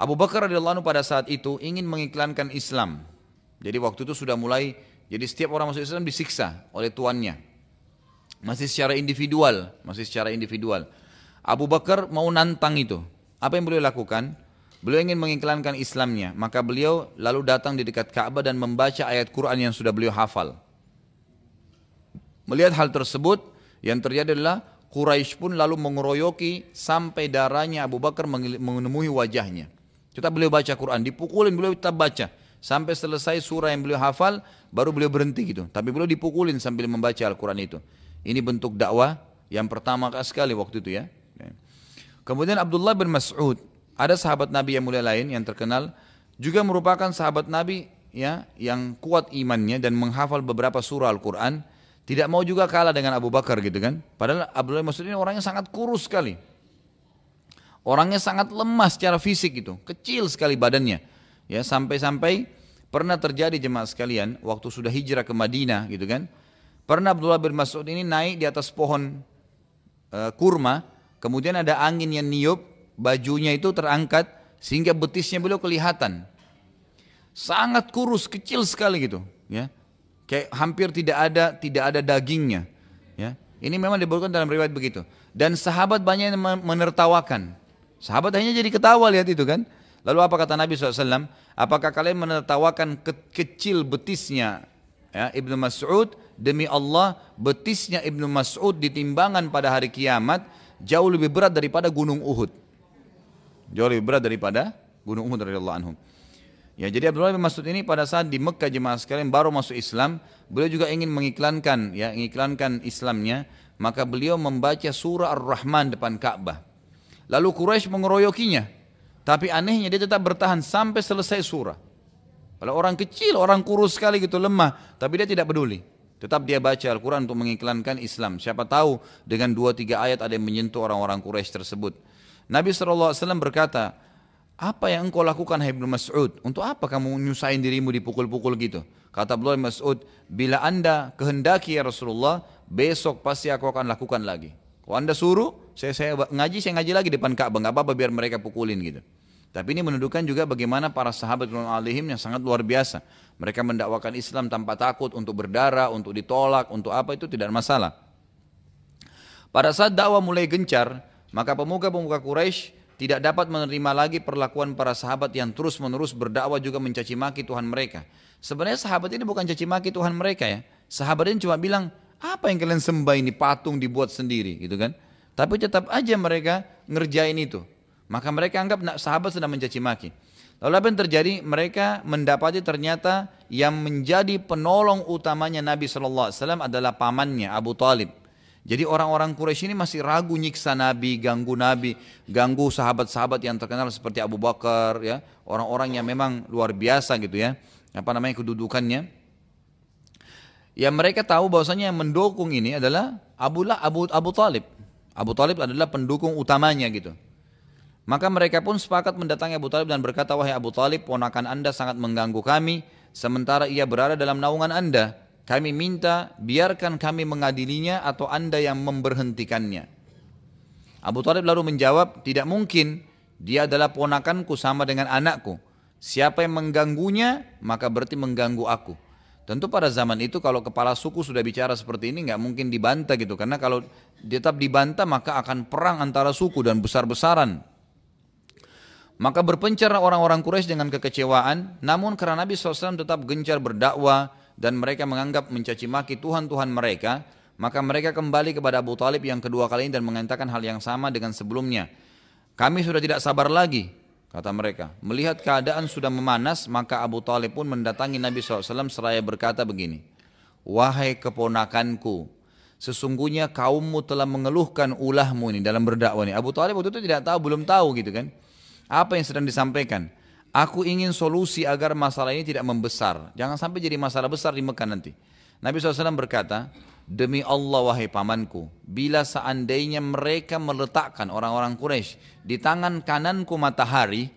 Abu Bakar radhiyallahu anhu pada saat itu ingin mengiklankan Islam. Jadi waktu itu sudah mulai, jadi setiap orang masuk Islam disiksa oleh tuannya. Masih secara individual, masih secara individual. Abu Bakar mau nantang itu. Apa yang beliau lakukan? Beliau ingin mengiklankan Islamnya, maka beliau lalu datang di dekat Ka'bah dan membaca ayat Quran yang sudah beliau hafal. Melihat hal tersebut, yang terjadi adalah Quraisy pun lalu mengeroyoki sampai darahnya Abu Bakar menemui wajahnya. Kita beliau baca Quran, dipukulin beliau tetap baca. Sampai selesai surah yang beliau hafal, baru beliau berhenti gitu. Tapi beliau dipukulin sambil membaca Al-Quran itu. Ini bentuk dakwah yang pertama sekali waktu itu ya. Kemudian Abdullah bin Mas'ud ada sahabat Nabi yang mulia lain yang terkenal juga merupakan sahabat Nabi ya yang kuat imannya dan menghafal beberapa surah Al-Qur'an, tidak mau juga kalah dengan Abu Bakar gitu kan. Padahal Abdullah bin Mas'ud ini orangnya sangat kurus sekali. Orangnya sangat lemah secara fisik gitu, kecil sekali badannya. Ya, sampai-sampai pernah terjadi jemaah sekalian waktu sudah hijrah ke Madinah gitu kan. Pernah Abdullah bin Mas'ud ini naik di atas pohon uh, kurma, kemudian ada angin yang niup, bajunya itu terangkat sehingga betisnya beliau kelihatan. Sangat kurus, kecil sekali gitu, ya. Kayak hampir tidak ada tidak ada dagingnya, ya. Ini memang dibawakan dalam riwayat begitu. Dan sahabat banyak yang menertawakan. Sahabat hanya jadi ketawa lihat itu kan. Lalu apa kata Nabi SAW? Apakah kalian menertawakan ke kecil betisnya ya, Ibnu Mas'ud? Demi Allah, betisnya Ibnu Mas'ud ditimbangan pada hari kiamat jauh lebih berat daripada gunung Uhud. Jauh lebih berat daripada Gunung Uhud radhiyallahu anhum. Ya, jadi Abdullah bin Mas'ud ini pada saat di Mekah jemaah sekalian baru masuk Islam, beliau juga ingin mengiklankan ya, mengiklankan Islamnya, maka beliau membaca surah Ar-Rahman depan Ka'bah. Lalu Quraisy mengeroyokinya. Tapi anehnya dia tetap bertahan sampai selesai surah. Kalau orang kecil, orang kurus sekali gitu lemah, tapi dia tidak peduli. Tetap dia baca Al-Quran untuk mengiklankan Islam. Siapa tahu dengan dua tiga ayat ada yang menyentuh orang-orang Quraisy tersebut. Nabi SAW berkata, apa yang engkau lakukan hai Mas'ud? Untuk apa kamu nyusahin dirimu dipukul-pukul gitu? Kata Abdullah Mas'ud, bila anda kehendaki ya Rasulullah, besok pasti aku akan lakukan lagi. Kalau anda suruh, saya, saya ngaji, saya ngaji lagi depan Ka'bah, nggak apa-apa biar mereka pukulin gitu. Tapi ini menunjukkan juga bagaimana para sahabat alihim yang sangat luar biasa. Mereka mendakwakan Islam tanpa takut untuk berdarah, untuk ditolak, untuk apa itu tidak masalah. Pada saat dakwah mulai gencar, maka pemuka-pemuka Quraisy tidak dapat menerima lagi perlakuan para sahabat yang terus-menerus berdakwah juga mencaci maki Tuhan mereka. Sebenarnya sahabat ini bukan caci maki Tuhan mereka ya. Sahabat ini cuma bilang, apa yang kalian sembah ini patung dibuat sendiri gitu kan. Tapi tetap aja mereka ngerjain itu. Maka mereka anggap sahabat sedang mencaci maki. Lalu apa yang terjadi? Mereka mendapati ternyata yang menjadi penolong utamanya Nabi SAW adalah pamannya Abu Talib. Jadi orang-orang Quraisy ini masih ragu nyiksa Nabi, ganggu Nabi, ganggu sahabat-sahabat yang terkenal seperti Abu Bakar, ya, orang-orang yang memang luar biasa gitu ya, apa namanya kedudukannya. Ya mereka tahu bahwasanya yang mendukung ini adalah Abu Abu Abu Talib. Abu Talib adalah pendukung utamanya gitu. Maka mereka pun sepakat mendatangi Abu Talib dan berkata, wahai Abu Talib, ponakan anda sangat mengganggu kami, sementara ia berada dalam naungan anda. Kami minta biarkan kami mengadilinya atau anda yang memberhentikannya. Abu Talib lalu menjawab, tidak mungkin, dia adalah ponakanku sama dengan anakku. Siapa yang mengganggunya, maka berarti mengganggu aku. Tentu pada zaman itu kalau kepala suku sudah bicara seperti ini nggak mungkin dibantah gitu. Karena kalau tetap dibantah maka akan perang antara suku dan besar-besaran. Maka berpencar orang-orang Quraisy dengan kekecewaan. Namun karena Nabi SAW tetap gencar berdakwah, dan mereka menganggap mencaci maki Tuhan-Tuhan mereka, maka mereka kembali kepada Abu Talib yang kedua kali ini dan mengatakan hal yang sama dengan sebelumnya. Kami sudah tidak sabar lagi, kata mereka. Melihat keadaan sudah memanas, maka Abu Talib pun mendatangi Nabi SAW seraya berkata begini, Wahai keponakanku, sesungguhnya kaummu telah mengeluhkan ulahmu ini dalam berdakwah ini. Abu Talib waktu itu tidak tahu, belum tahu gitu kan. Apa yang sedang disampaikan. Aku ingin solusi agar masalah ini tidak membesar. Jangan sampai jadi masalah besar di Mekah nanti. Nabi SAW berkata, Demi Allah wahai pamanku, bila seandainya mereka meletakkan orang-orang Quraisy di tangan kananku matahari,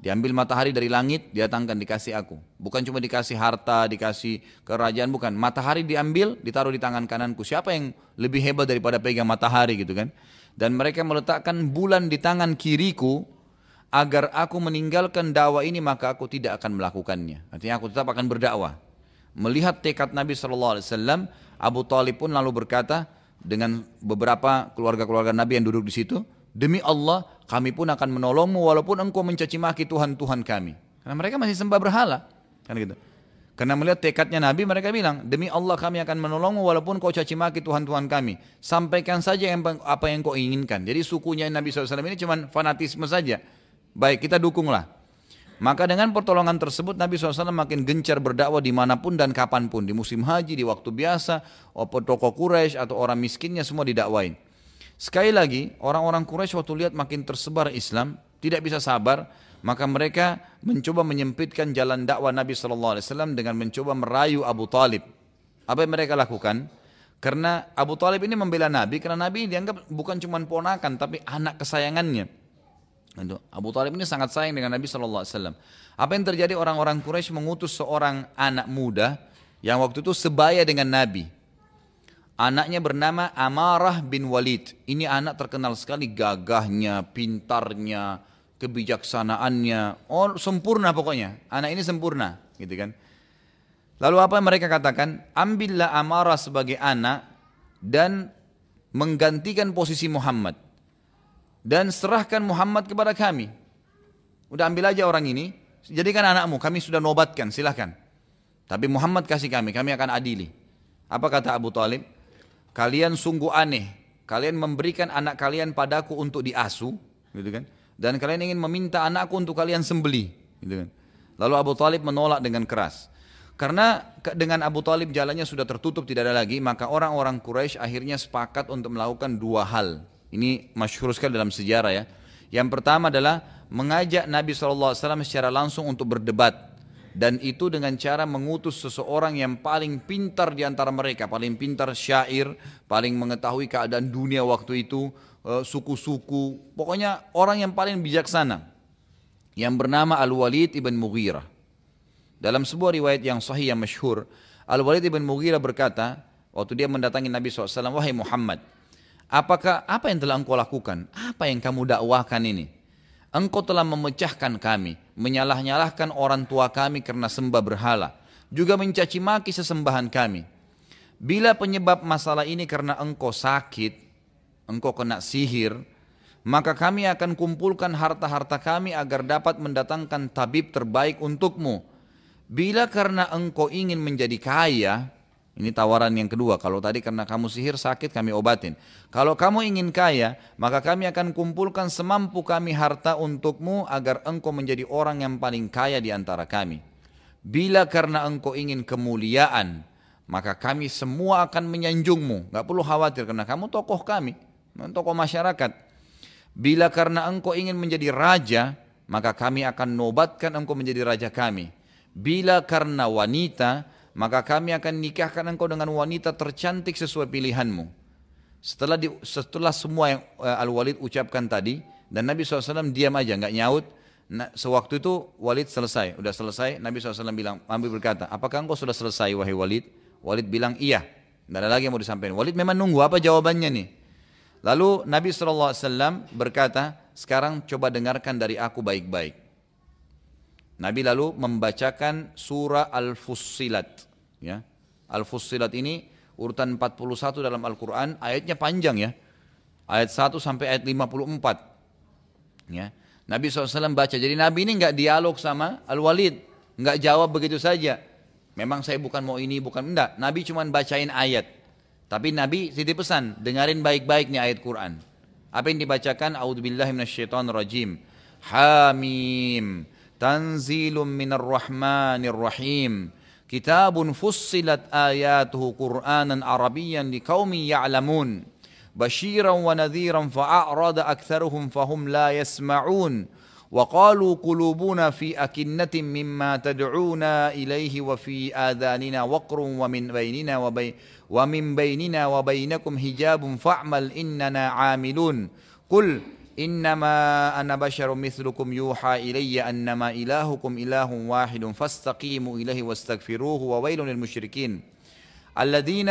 diambil matahari dari langit, didatangkan dikasih aku. Bukan cuma dikasih harta, dikasih kerajaan, bukan. Matahari diambil, ditaruh di tangan kananku. Siapa yang lebih hebat daripada pegang matahari gitu kan? Dan mereka meletakkan bulan di tangan kiriku, agar aku meninggalkan dakwah ini maka aku tidak akan melakukannya. Artinya aku tetap akan berdakwah. Melihat tekad Nabi SAW, Abu Talib pun lalu berkata dengan beberapa keluarga-keluarga Nabi yang duduk di situ, demi Allah kami pun akan menolongmu walaupun engkau mencaci maki Tuhan-Tuhan kami. Karena mereka masih sembah berhala. Kan gitu. Karena melihat tekadnya Nabi mereka bilang, demi Allah kami akan menolongmu walaupun kau caci maki Tuhan-Tuhan kami. Sampaikan saja apa yang kau inginkan. Jadi sukunya Nabi SAW ini cuma fanatisme saja. Baik kita dukunglah. Maka dengan pertolongan tersebut Nabi SAW makin gencar berdakwah di mana pun dan kapan pun. Di musim haji, di waktu biasa, toko Quraisy atau orang miskinnya semua didakwain. Sekali lagi orang-orang Quraisy waktu lihat makin tersebar Islam, tidak bisa sabar maka mereka mencoba menyempitkan jalan dakwah Nabi SAW dengan mencoba merayu Abu Talib. Apa yang mereka lakukan? Karena Abu Talib ini membela Nabi, karena Nabi dianggap bukan cuma ponakan, tapi anak kesayangannya. Abu Talib ini sangat sayang dengan Nabi SAW. Apa yang terjadi orang-orang Quraisy mengutus seorang anak muda yang waktu itu sebaya dengan Nabi. Anaknya bernama Amarah bin Walid. Ini anak terkenal sekali gagahnya, pintarnya, kebijaksanaannya, oh sempurna pokoknya. Anak ini sempurna, gitu kan. Lalu apa yang mereka katakan? Ambillah Amarah sebagai anak dan menggantikan posisi Muhammad. Dan serahkan Muhammad kepada kami. Udah ambil aja orang ini, jadikan anakmu, kami sudah nobatkan, silahkan. Tapi Muhammad kasih kami, kami akan adili. Apa kata Abu Talib? Kalian sungguh aneh, kalian memberikan anak kalian padaku untuk diasuh, gitu kan? dan kalian ingin meminta anakku untuk kalian sembeli. Gitu kan. Lalu Abu Talib menolak dengan keras. Karena dengan Abu Talib jalannya sudah tertutup tidak ada lagi, maka orang-orang Quraisy akhirnya sepakat untuk melakukan dua hal. Ini masyhur sekali dalam sejarah ya. Yang pertama adalah mengajak Nabi SAW secara langsung untuk berdebat. Dan itu dengan cara mengutus seseorang yang paling pintar di antara mereka. Paling pintar syair, paling mengetahui keadaan dunia waktu itu, Eh, suku-suku, pokoknya orang yang paling bijaksana yang bernama Al-Walid ibn Mughirah. Dalam sebuah riwayat yang sahih yang masyhur, Al-Walid ibn Mughirah berkata, waktu dia mendatangi Nabi SAW, wahai Muhammad, apakah apa yang telah engkau lakukan? Apa yang kamu dakwahkan ini? Engkau telah memecahkan kami, menyalah-nyalahkan orang tua kami karena sembah berhala, juga mencaci maki sesembahan kami. Bila penyebab masalah ini karena engkau sakit, engkau kena sihir, maka kami akan kumpulkan harta-harta kami agar dapat mendatangkan tabib terbaik untukmu. Bila karena engkau ingin menjadi kaya, ini tawaran yang kedua. Kalau tadi karena kamu sihir sakit kami obatin. Kalau kamu ingin kaya, maka kami akan kumpulkan semampu kami harta untukmu agar engkau menjadi orang yang paling kaya di antara kami. Bila karena engkau ingin kemuliaan, maka kami semua akan menyanjungmu. Gak perlu khawatir karena kamu tokoh kami tokoh masyarakat. Bila karena engkau ingin menjadi raja, maka kami akan nobatkan engkau menjadi raja kami. Bila karena wanita, maka kami akan nikahkan engkau dengan wanita tercantik sesuai pilihanmu. Setelah di, setelah semua yang uh, Al-Walid ucapkan tadi, dan Nabi SAW diam aja, nggak nyaut. Nah, sewaktu itu Walid selesai, udah selesai. Nabi SAW bilang, Nabi berkata, apakah engkau sudah selesai wahai Walid? Walid bilang, iya. Tidak ada lagi yang mau disampaikan. Walid memang nunggu apa jawabannya nih. Lalu Nabi SAW berkata, sekarang coba dengarkan dari aku baik-baik. Nabi lalu membacakan surah Al-Fussilat. Ya. Al-Fussilat ini urutan 41 dalam Al-Quran, ayatnya panjang ya. Ayat 1 sampai ayat 54. Ya. Nabi SAW baca, jadi Nabi ini nggak dialog sama Al-Walid. nggak jawab begitu saja. Memang saya bukan mau ini, bukan enggak. Nabi cuma bacain ayat. Tapi Nabi titip pesan, dengarin baik-baik nih ayat Quran. Apa yang dibacakan? A'udzubillahi minasyaitonirrajim. Hamim. Tanzilum minar rahmanir rahim. Kitabun fussilat ayatuhu Qur'anan Arabiyan liqaumin ya'lamun. بشيرا ونذيرا فأعرض أكثرهم فهم لا يسمعون وقالوا قلوبنا في أكنة مما تدعونا إليه وفي آذاننا وقر ومن بيننا وبين ومن بيننا وبينكم حجاب فاعمل إننا عاملون قل إنما أنا بشر مثلكم يوحى إلي أنما إلهكم إله واحد فاستقيموا إليه واستغفروه وويل للمشركين. الذين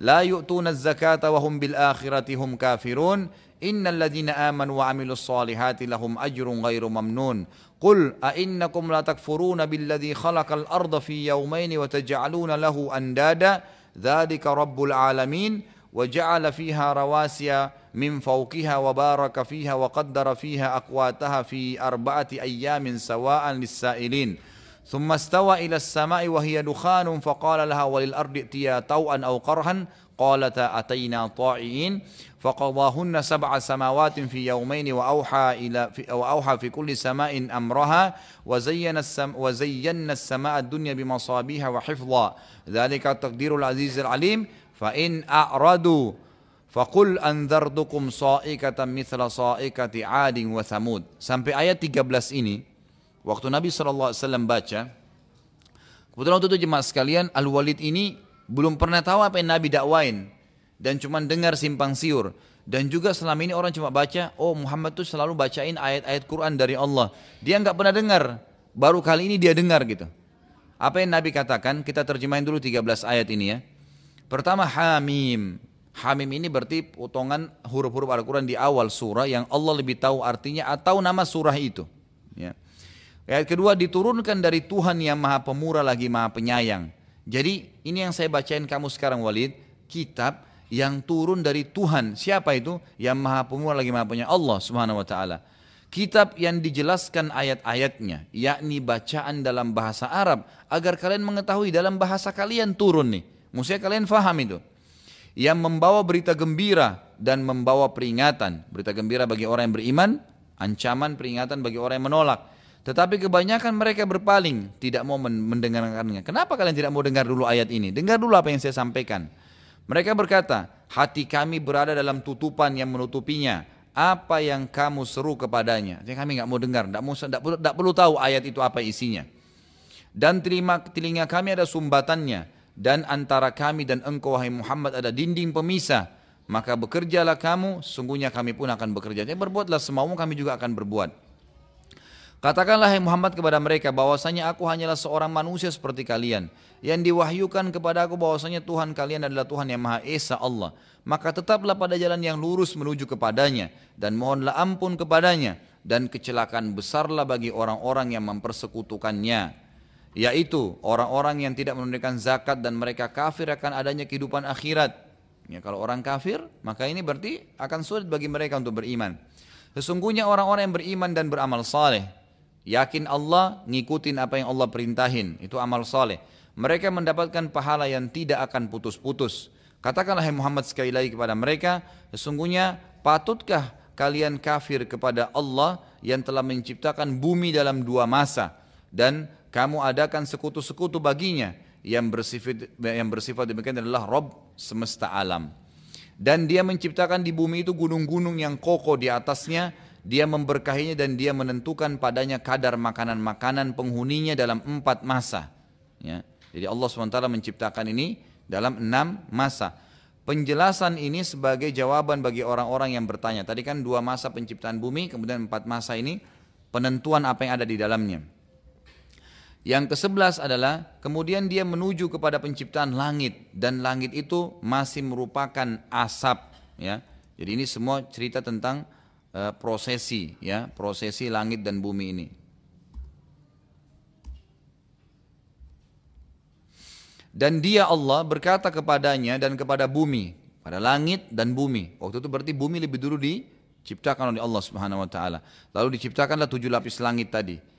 لا يؤتون الزكاة وهم بالآخرة هم كافرون. إن الذين آمنوا وعملوا الصالحات لهم أجر غير ممنون. قل أئنكم لا تكفرون بالذي خلق الأرض في يومين وتجعلون له أندادا؟ ذلك رب العالمين. وجعل فيها رواسي wa baraka fiha wa qaddara fiha aqwataha fi arba'ati ayyamin sawa'an lis-sa'ilin ثم استوى إلى السماء وهي دخان فقال لها وللأرض ائتيا طوعا أو كرها قالتا أتينا طائعين فقضاهن سبع سماوات في يومين وأوحى إلى في وأوحى في كل سماء أمرها وزين السم وزينا السماء الدنيا بمصابيها وحفظا. ذلك تقدير العزيز العليم. فإن أعرضوا Fakul anzartukum sa'ikatan mithla sa'ikati adin wa thamud. Sampai ayat 13 ini, waktu Nabi SAW baca, kebetulan waktu itu jemaah sekalian, Al-Walid ini belum pernah tahu apa yang Nabi dakwain. Dan cuma dengar simpang siur. Dan juga selama ini orang cuma baca, oh Muhammad tuh selalu bacain ayat-ayat Quran dari Allah. Dia nggak pernah dengar, baru kali ini dia dengar gitu. Apa yang Nabi katakan, kita terjemahin dulu 13 ayat ini ya. Pertama, Hamim. Hamim ini berarti potongan huruf-huruf Al-Quran di awal surah yang Allah lebih tahu artinya atau nama surah itu ya. Ayat kedua diturunkan dari Tuhan yang maha pemurah lagi maha penyayang jadi ini yang saya bacain kamu sekarang Walid, kitab yang turun dari Tuhan. Siapa itu? Yang maha pemurah lagi maha punya Allah subhanahu wa ta'ala. Kitab yang dijelaskan ayat-ayatnya, yakni bacaan dalam bahasa Arab, agar kalian mengetahui dalam bahasa kalian turun nih. Maksudnya kalian faham itu. Yang membawa berita gembira dan membawa peringatan. Berita gembira bagi orang yang beriman, ancaman peringatan bagi orang yang menolak. Tetapi kebanyakan mereka berpaling, tidak mau mendengarkannya. Kenapa kalian tidak mau dengar dulu ayat ini? Dengar dulu apa yang saya sampaikan. Mereka berkata, hati kami berada dalam tutupan yang menutupinya. Apa yang kamu seru kepadanya? Jadi kami nggak mau dengar, tidak perlu, perlu tahu ayat itu apa isinya. Dan telinga, telinga kami ada sumbatannya. Dan antara kami dan engkau wahai Muhammad ada dinding pemisah. Maka bekerjalah kamu, sungguhnya kami pun akan bekerja. Jadi berbuatlah semaumu, kami juga akan berbuat. Katakanlah hai Muhammad kepada mereka bahwasanya aku hanyalah seorang manusia seperti kalian yang diwahyukan kepada aku bahwasanya Tuhan kalian adalah Tuhan yang Maha Esa Allah. Maka tetaplah pada jalan yang lurus menuju kepadanya dan mohonlah ampun kepadanya dan kecelakaan besarlah bagi orang-orang yang mempersekutukannya yaitu orang-orang yang tidak menunaikan zakat dan mereka kafir akan adanya kehidupan akhirat. Ya, kalau orang kafir, maka ini berarti akan sulit bagi mereka untuk beriman. Sesungguhnya orang-orang yang beriman dan beramal saleh Yakin Allah, ngikutin apa yang Allah perintahin. Itu amal soleh. Mereka mendapatkan pahala yang tidak akan putus-putus. Katakanlah Muhammad sekali lagi kepada mereka, sesungguhnya patutkah kalian kafir kepada Allah yang telah menciptakan bumi dalam dua masa dan kamu adakan sekutu-sekutu baginya yang bersifat yang bersifat demikian adalah Rob semesta alam. Dan dia menciptakan di bumi itu gunung-gunung yang kokoh di atasnya dia memberkahinya dan dia menentukan padanya kadar makanan-makanan penghuninya dalam empat masa. Ya. Jadi Allah SWT menciptakan ini dalam enam masa. Penjelasan ini sebagai jawaban bagi orang-orang yang bertanya. Tadi kan dua masa penciptaan bumi, kemudian empat masa ini penentuan apa yang ada di dalamnya. Yang ke-11 adalah kemudian dia menuju kepada penciptaan langit dan langit itu masih merupakan asap ya. Jadi ini semua cerita tentang uh, prosesi ya, prosesi langit dan bumi ini. Dan dia Allah berkata kepadanya dan kepada bumi, pada langit dan bumi. Waktu itu berarti bumi lebih dulu diciptakan oleh Allah Subhanahu wa taala. Lalu diciptakanlah tujuh lapis langit tadi.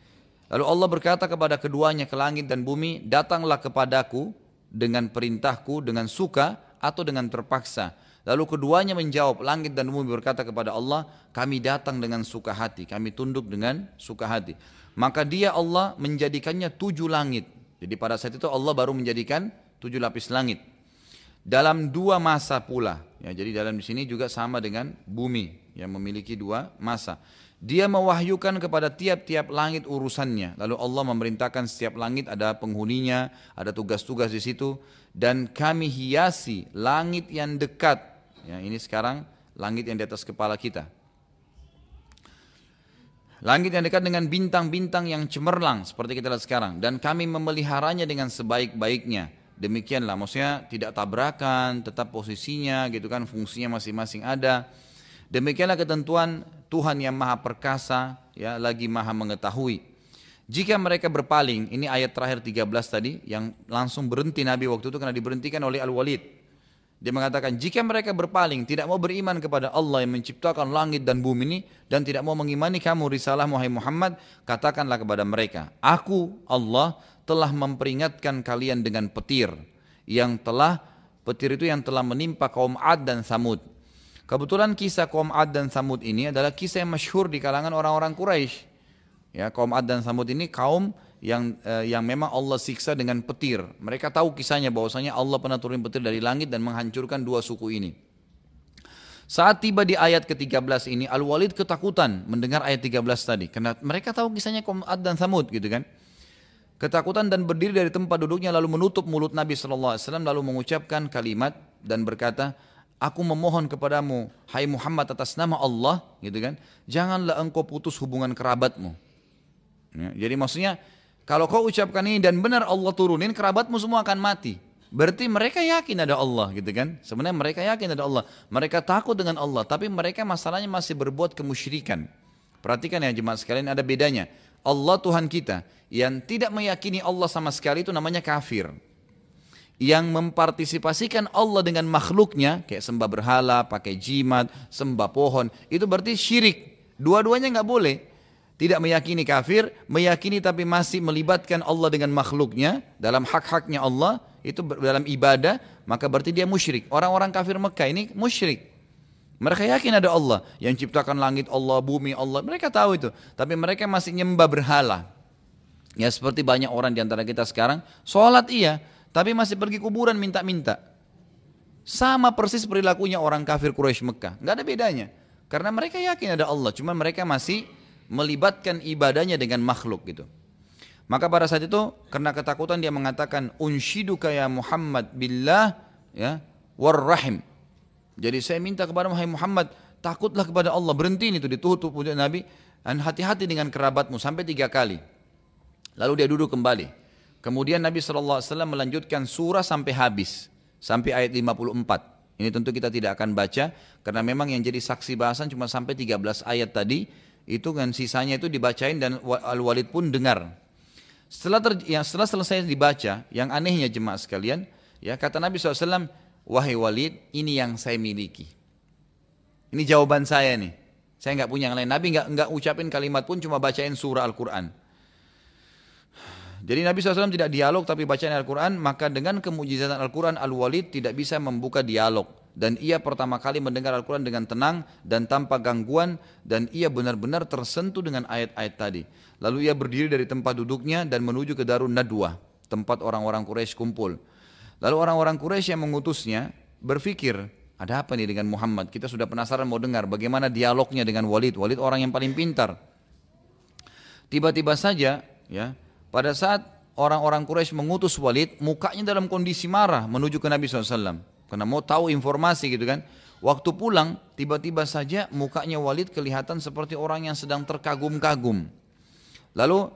Lalu Allah berkata kepada keduanya ke langit dan bumi, datanglah kepadaku dengan perintahku dengan suka atau dengan terpaksa Lalu keduanya menjawab, langit dan bumi berkata kepada Allah, kami datang dengan suka hati, kami tunduk dengan suka hati. Maka dia Allah menjadikannya tujuh langit. Jadi pada saat itu Allah baru menjadikan tujuh lapis langit. Dalam dua masa pula. Ya, jadi dalam di sini juga sama dengan bumi yang memiliki dua masa. Dia mewahyukan kepada tiap-tiap langit urusannya. Lalu Allah memerintahkan setiap langit ada penghuninya, ada tugas-tugas di situ. Dan kami hiasi langit yang dekat Ya, ini sekarang langit yang di atas kepala kita. Langit yang dekat dengan bintang-bintang yang cemerlang seperti kita lihat sekarang dan kami memeliharanya dengan sebaik-baiknya. Demikianlah maksudnya tidak tabrakan, tetap posisinya gitu kan, fungsinya masing-masing ada. Demikianlah ketentuan Tuhan yang maha perkasa, ya lagi maha mengetahui. Jika mereka berpaling, ini ayat terakhir 13 tadi, yang langsung berhenti Nabi waktu itu karena diberhentikan oleh Al-Walid. Dia mengatakan, jika mereka berpaling, tidak mau beriman kepada Allah yang menciptakan langit dan bumi ini, dan tidak mau mengimani kamu risalah Muhammad, katakanlah kepada mereka, Aku, Allah, telah memperingatkan kalian dengan petir, yang telah, petir itu yang telah menimpa kaum Ad dan Samud. Kebetulan kisah kaum Ad dan Samud ini adalah kisah yang masyhur di kalangan orang-orang Quraisy. Ya, kaum Ad dan Samud ini kaum yang eh, yang memang Allah siksa dengan petir. Mereka tahu kisahnya bahwasanya Allah pernah turun petir dari langit dan menghancurkan dua suku ini. Saat tiba di ayat ke-13 ini, Al-Walid ketakutan mendengar ayat 13 tadi. Karena mereka tahu kisahnya kaum Ad dan Samud gitu kan. Ketakutan dan berdiri dari tempat duduknya lalu menutup mulut Nabi SAW lalu mengucapkan kalimat dan berkata, aku memohon kepadamu, hai Muhammad atas nama Allah, gitu kan, janganlah engkau putus hubungan kerabatmu. Ya, jadi maksudnya, kalau kau ucapkan ini dan benar Allah turunin, kerabatmu semua akan mati. Berarti mereka yakin ada Allah gitu kan. Sebenarnya mereka yakin ada Allah. Mereka takut dengan Allah. Tapi mereka masalahnya masih berbuat kemusyrikan. Perhatikan ya jemaat sekalian ada bedanya. Allah Tuhan kita yang tidak meyakini Allah sama sekali itu namanya kafir yang mempartisipasikan Allah dengan makhluknya kayak sembah berhala, pakai jimat, sembah pohon, itu berarti syirik. Dua-duanya nggak boleh. Tidak meyakini kafir, meyakini tapi masih melibatkan Allah dengan makhluknya dalam hak-haknya Allah, itu dalam ibadah, maka berarti dia musyrik. Orang-orang kafir Mekah ini musyrik. Mereka yakin ada Allah yang ciptakan langit Allah, bumi Allah. Mereka tahu itu. Tapi mereka masih nyembah berhala. Ya seperti banyak orang di antara kita sekarang. Sholat iya, tapi masih pergi kuburan minta-minta. Sama persis perilakunya orang kafir Quraisy Mekah. Nggak ada bedanya. Karena mereka yakin ada Allah, cuma mereka masih melibatkan ibadahnya dengan makhluk gitu. Maka pada saat itu karena ketakutan dia mengatakan unshiduka ya Muhammad billah ya warrahim. Jadi saya minta kepada Muhammad takutlah kepada Allah berhenti itu ditutup oleh Nabi dan hati-hati dengan kerabatmu sampai tiga kali. Lalu dia duduk kembali. Kemudian Nabi SAW melanjutkan surah sampai habis. Sampai ayat 54. Ini tentu kita tidak akan baca. Karena memang yang jadi saksi bahasan cuma sampai 13 ayat tadi. Itu kan sisanya itu dibacain dan Al-Walid pun dengar. Setelah, ter, ya, setelah selesai dibaca, yang anehnya jemaah sekalian, ya kata Nabi SAW, Wahai Walid, ini yang saya miliki. Ini jawaban saya nih. Saya nggak punya yang lain. Nabi nggak nggak ucapin kalimat pun, cuma bacain surah Al-Quran. Jadi Nabi SAW tidak dialog tapi bacaan Al-Quran, maka dengan kemujizatan Al-Quran, Al-Walid tidak bisa membuka dialog. Dan ia pertama kali mendengar Al-Quran dengan tenang dan tanpa gangguan, dan ia benar-benar tersentuh dengan ayat-ayat tadi. Lalu ia berdiri dari tempat duduknya dan menuju ke Darun Nadwa, tempat orang-orang Quraisy kumpul. Lalu orang-orang Quraisy yang mengutusnya berpikir, ada apa nih dengan Muhammad? Kita sudah penasaran mau dengar bagaimana dialognya dengan Walid. Walid orang yang paling pintar. Tiba-tiba saja, ya, pada saat orang-orang Quraisy mengutus Walid, mukanya dalam kondisi marah menuju ke Nabi SAW. Karena mau tahu informasi gitu kan. Waktu pulang, tiba-tiba saja mukanya Walid kelihatan seperti orang yang sedang terkagum-kagum. Lalu,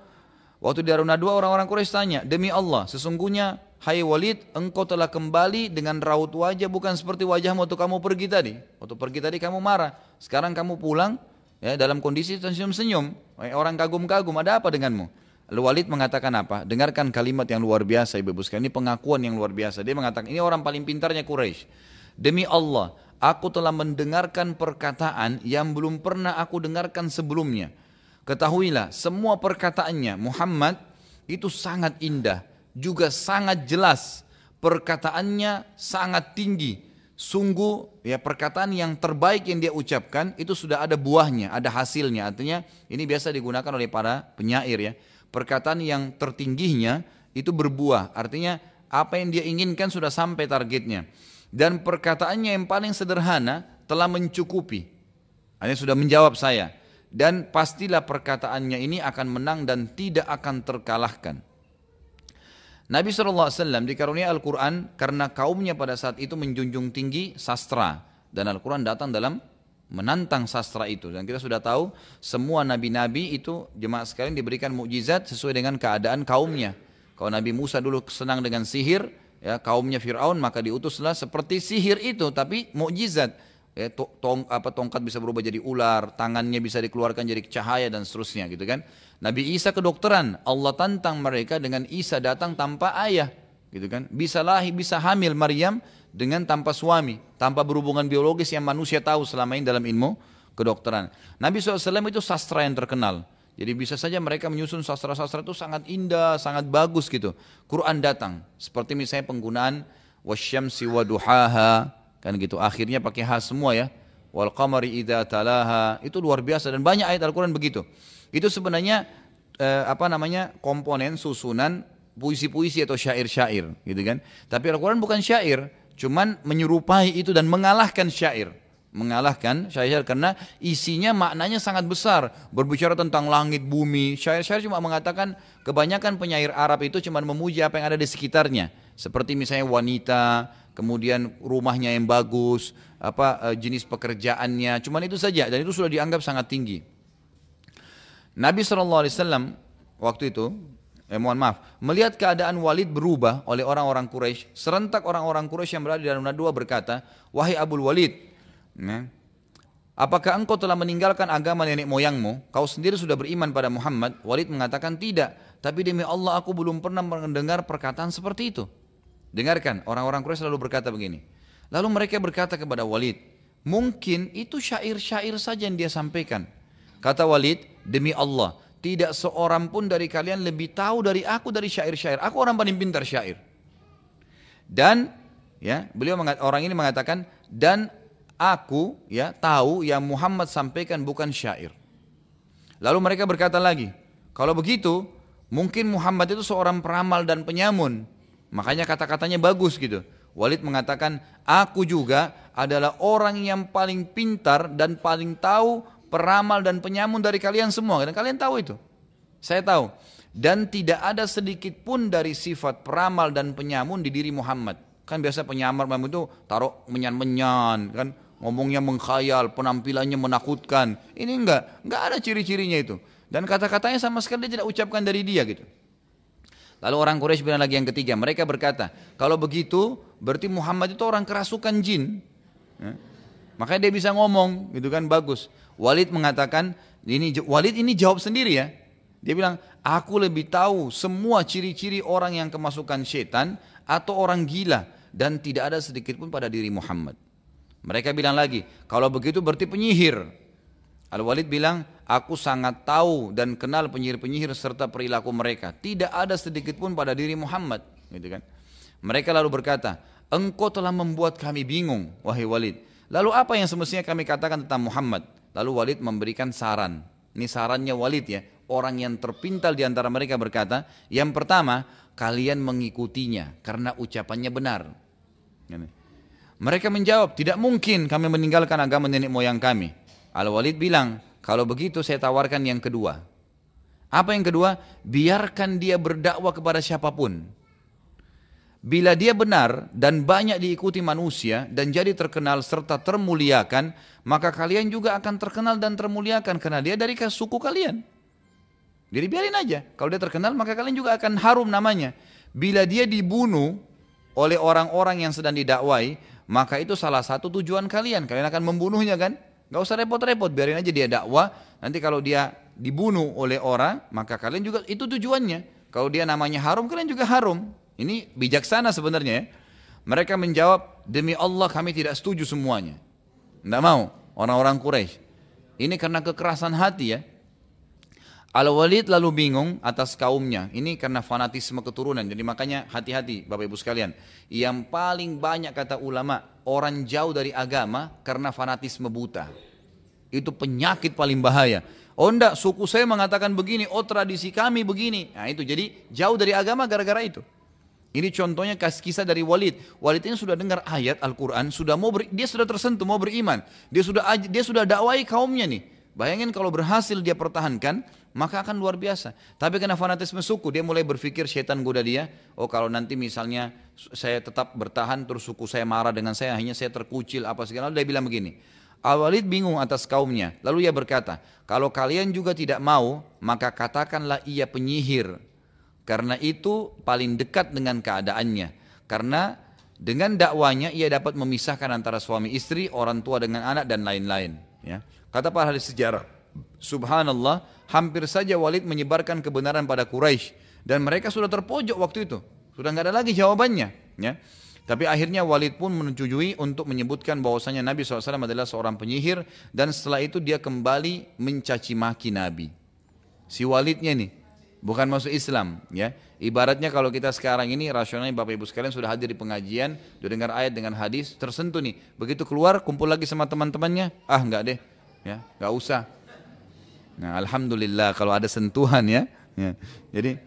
waktu di Aruna dua orang-orang Quraisy tanya, Demi Allah, sesungguhnya, hai Walid, engkau telah kembali dengan raut wajah bukan seperti wajahmu waktu kamu pergi tadi. Waktu pergi tadi kamu marah. Sekarang kamu pulang, ya dalam kondisi senyum-senyum. Orang kagum-kagum, ada apa denganmu? Walid mengatakan apa? Dengarkan kalimat yang luar biasa Ibu sekalian. Ini pengakuan yang luar biasa. Dia mengatakan, ini orang paling pintarnya Quraisy. Demi Allah, aku telah mendengarkan perkataan yang belum pernah aku dengarkan sebelumnya. Ketahuilah, semua perkataannya Muhammad itu sangat indah, juga sangat jelas. Perkataannya sangat tinggi. Sungguh ya perkataan yang terbaik yang dia ucapkan itu sudah ada buahnya, ada hasilnya. Artinya ini biasa digunakan oleh para penyair ya perkataan yang tertingginya itu berbuah. Artinya apa yang dia inginkan sudah sampai targetnya. Dan perkataannya yang paling sederhana telah mencukupi. Hanya sudah menjawab saya. Dan pastilah perkataannya ini akan menang dan tidak akan terkalahkan. Nabi SAW dikarunia Al-Quran karena kaumnya pada saat itu menjunjung tinggi sastra. Dan Al-Quran datang dalam menantang sastra itu dan kita sudah tahu semua nabi-nabi itu jemaah sekalian diberikan mukjizat sesuai dengan keadaan kaumnya. Kalau Nabi Musa dulu senang dengan sihir, ya kaumnya Firaun maka diutuslah seperti sihir itu tapi mukjizat Ya, tong, apa, tongkat bisa berubah jadi ular, tangannya bisa dikeluarkan jadi cahaya dan seterusnya gitu kan. Nabi Isa kedokteran, Allah tantang mereka dengan Isa datang tanpa ayah gitu kan. Bisa lahir, bisa hamil Maryam dengan tanpa suami, tanpa berhubungan biologis yang manusia tahu selama ini dalam ilmu kedokteran. Nabi SAW itu sastra yang terkenal. Jadi bisa saja mereka menyusun sastra-sastra itu sangat indah, sangat bagus gitu. Quran datang, seperti misalnya penggunaan wasyamsi waduhaha, kan gitu. Akhirnya pakai ha semua ya. Wal qamari idza talaha. Itu luar biasa dan banyak ayat Al-Qur'an begitu. Itu sebenarnya eh, apa namanya komponen susunan puisi-puisi atau syair-syair gitu kan. Tapi Al-Qur'an bukan syair cuman menyerupai itu dan mengalahkan syair. Mengalahkan syair karena isinya maknanya sangat besar. Berbicara tentang langit bumi syair-syair cuma mengatakan kebanyakan penyair Arab itu cuma memuji apa yang ada di sekitarnya. Seperti misalnya wanita kemudian rumahnya yang bagus, apa eh, jenis pekerjaannya, cuman itu saja dan itu sudah dianggap sangat tinggi. Nabi SAW waktu itu, eh mohon maaf, melihat keadaan Walid berubah oleh orang-orang Quraisy, serentak orang-orang Quraisy yang berada di dalam dua berkata, wahai Abu Walid, ya, apakah engkau telah meninggalkan agama nenek moyangmu? Kau sendiri sudah beriman pada Muhammad? Walid mengatakan tidak, tapi demi Allah aku belum pernah mendengar perkataan seperti itu. Dengarkan, orang-orang Quraisy selalu berkata begini. Lalu mereka berkata kepada Walid, mungkin itu syair-syair saja yang dia sampaikan. Kata Walid, demi Allah, tidak seorang pun dari kalian lebih tahu dari aku dari syair-syair. Aku orang paling pintar syair. Dan ya, beliau orang ini mengatakan dan aku ya tahu yang Muhammad sampaikan bukan syair. Lalu mereka berkata lagi, kalau begitu mungkin Muhammad itu seorang peramal dan penyamun Makanya kata-katanya bagus gitu. Walid mengatakan, aku juga adalah orang yang paling pintar dan paling tahu peramal dan penyamun dari kalian semua. Dan kalian tahu itu. Saya tahu. Dan tidak ada sedikit pun dari sifat peramal dan penyamun di diri Muhammad. Kan biasa penyamar itu taruh menyan-menyan kan. Ngomongnya mengkhayal, penampilannya menakutkan. Ini enggak, enggak ada ciri-cirinya itu. Dan kata-katanya sama sekali tidak ucapkan dari dia gitu. Lalu orang Quraisy bilang lagi yang ketiga, mereka berkata, kalau begitu berarti Muhammad itu orang kerasukan jin. Ya. Makanya dia bisa ngomong, gitu kan bagus. Walid mengatakan, ini Walid ini jawab sendiri ya. Dia bilang, aku lebih tahu semua ciri-ciri orang yang kemasukan setan atau orang gila dan tidak ada sedikit pun pada diri Muhammad. Mereka bilang lagi, kalau begitu berarti penyihir. Al-Walid bilang, aku sangat tahu dan kenal penyihir-penyihir serta perilaku mereka. Tidak ada sedikit pun pada diri Muhammad. Gitu kan? Mereka lalu berkata, engkau telah membuat kami bingung, wahai Walid. Lalu apa yang semestinya kami katakan tentang Muhammad? Lalu Walid memberikan saran. Ini sarannya Walid ya. Orang yang terpintal di antara mereka berkata, yang pertama, kalian mengikutinya karena ucapannya benar. Mereka menjawab, tidak mungkin kami meninggalkan agama nenek moyang kami. Al-Walid bilang, kalau begitu saya tawarkan yang kedua. Apa yang kedua? Biarkan dia berdakwah kepada siapa pun. Bila dia benar dan banyak diikuti manusia dan jadi terkenal serta termuliakan, maka kalian juga akan terkenal dan termuliakan karena dia dari suku kalian. Jadi biarin aja. Kalau dia terkenal maka kalian juga akan harum namanya. Bila dia dibunuh oleh orang-orang yang sedang didakwai, maka itu salah satu tujuan kalian. Kalian akan membunuhnya kan? Gak usah repot-repot, biarin aja dia dakwah. Nanti kalau dia dibunuh oleh orang, maka kalian juga itu tujuannya. Kalau dia namanya harum, kalian juga harum. Ini bijaksana sebenarnya ya. Mereka menjawab, demi Allah kami tidak setuju semuanya. Tidak mau, orang-orang Quraisy. Ini karena kekerasan hati ya. Al-Walid lalu bingung atas kaumnya. Ini karena fanatisme keturunan. Jadi makanya hati-hati Bapak Ibu sekalian. Yang paling banyak kata ulama, orang jauh dari agama karena fanatisme buta. Itu penyakit paling bahaya. Oh enggak, suku saya mengatakan begini, oh tradisi kami begini. Nah itu, jadi jauh dari agama gara-gara itu. Ini contohnya kisah dari Walid. Walid ini sudah dengar ayat Al-Quran, sudah mau ber, dia sudah tersentuh, mau beriman. Dia sudah dia sudah dakwai kaumnya nih. Bayangin kalau berhasil dia pertahankan, maka akan luar biasa. Tapi karena fanatisme suku, dia mulai berpikir setan goda dia, oh kalau nanti misalnya saya tetap bertahan terus suku saya marah dengan saya, akhirnya saya terkucil apa segala, dia bilang begini. Al-Walid bingung atas kaumnya, lalu ia berkata, kalau kalian juga tidak mau, maka katakanlah ia penyihir, karena itu paling dekat dengan keadaannya. Karena Dengan dakwanya ia dapat memisahkan antara suami istri, orang tua dengan anak dan lain-lain. Ya. Kata para ahli sejarah, Subhanallah, hampir saja Walid menyebarkan kebenaran pada Quraisy dan mereka sudah terpojok waktu itu, sudah nggak ada lagi jawabannya. Ya. Tapi akhirnya Walid pun menyetujui untuk menyebutkan bahwasanya Nabi SAW adalah seorang penyihir dan setelah itu dia kembali mencaci maki Nabi. Si Walidnya nih, bukan masuk Islam, ya. Ibaratnya kalau kita sekarang ini rasionalnya Bapak Ibu sekalian sudah hadir di pengajian, sudah dengar ayat dengan hadis, tersentuh nih. Begitu keluar kumpul lagi sama teman-temannya, ah enggak deh, ya enggak usah. Nah alhamdulillah kalau ada sentuhan ya. ya. Jadi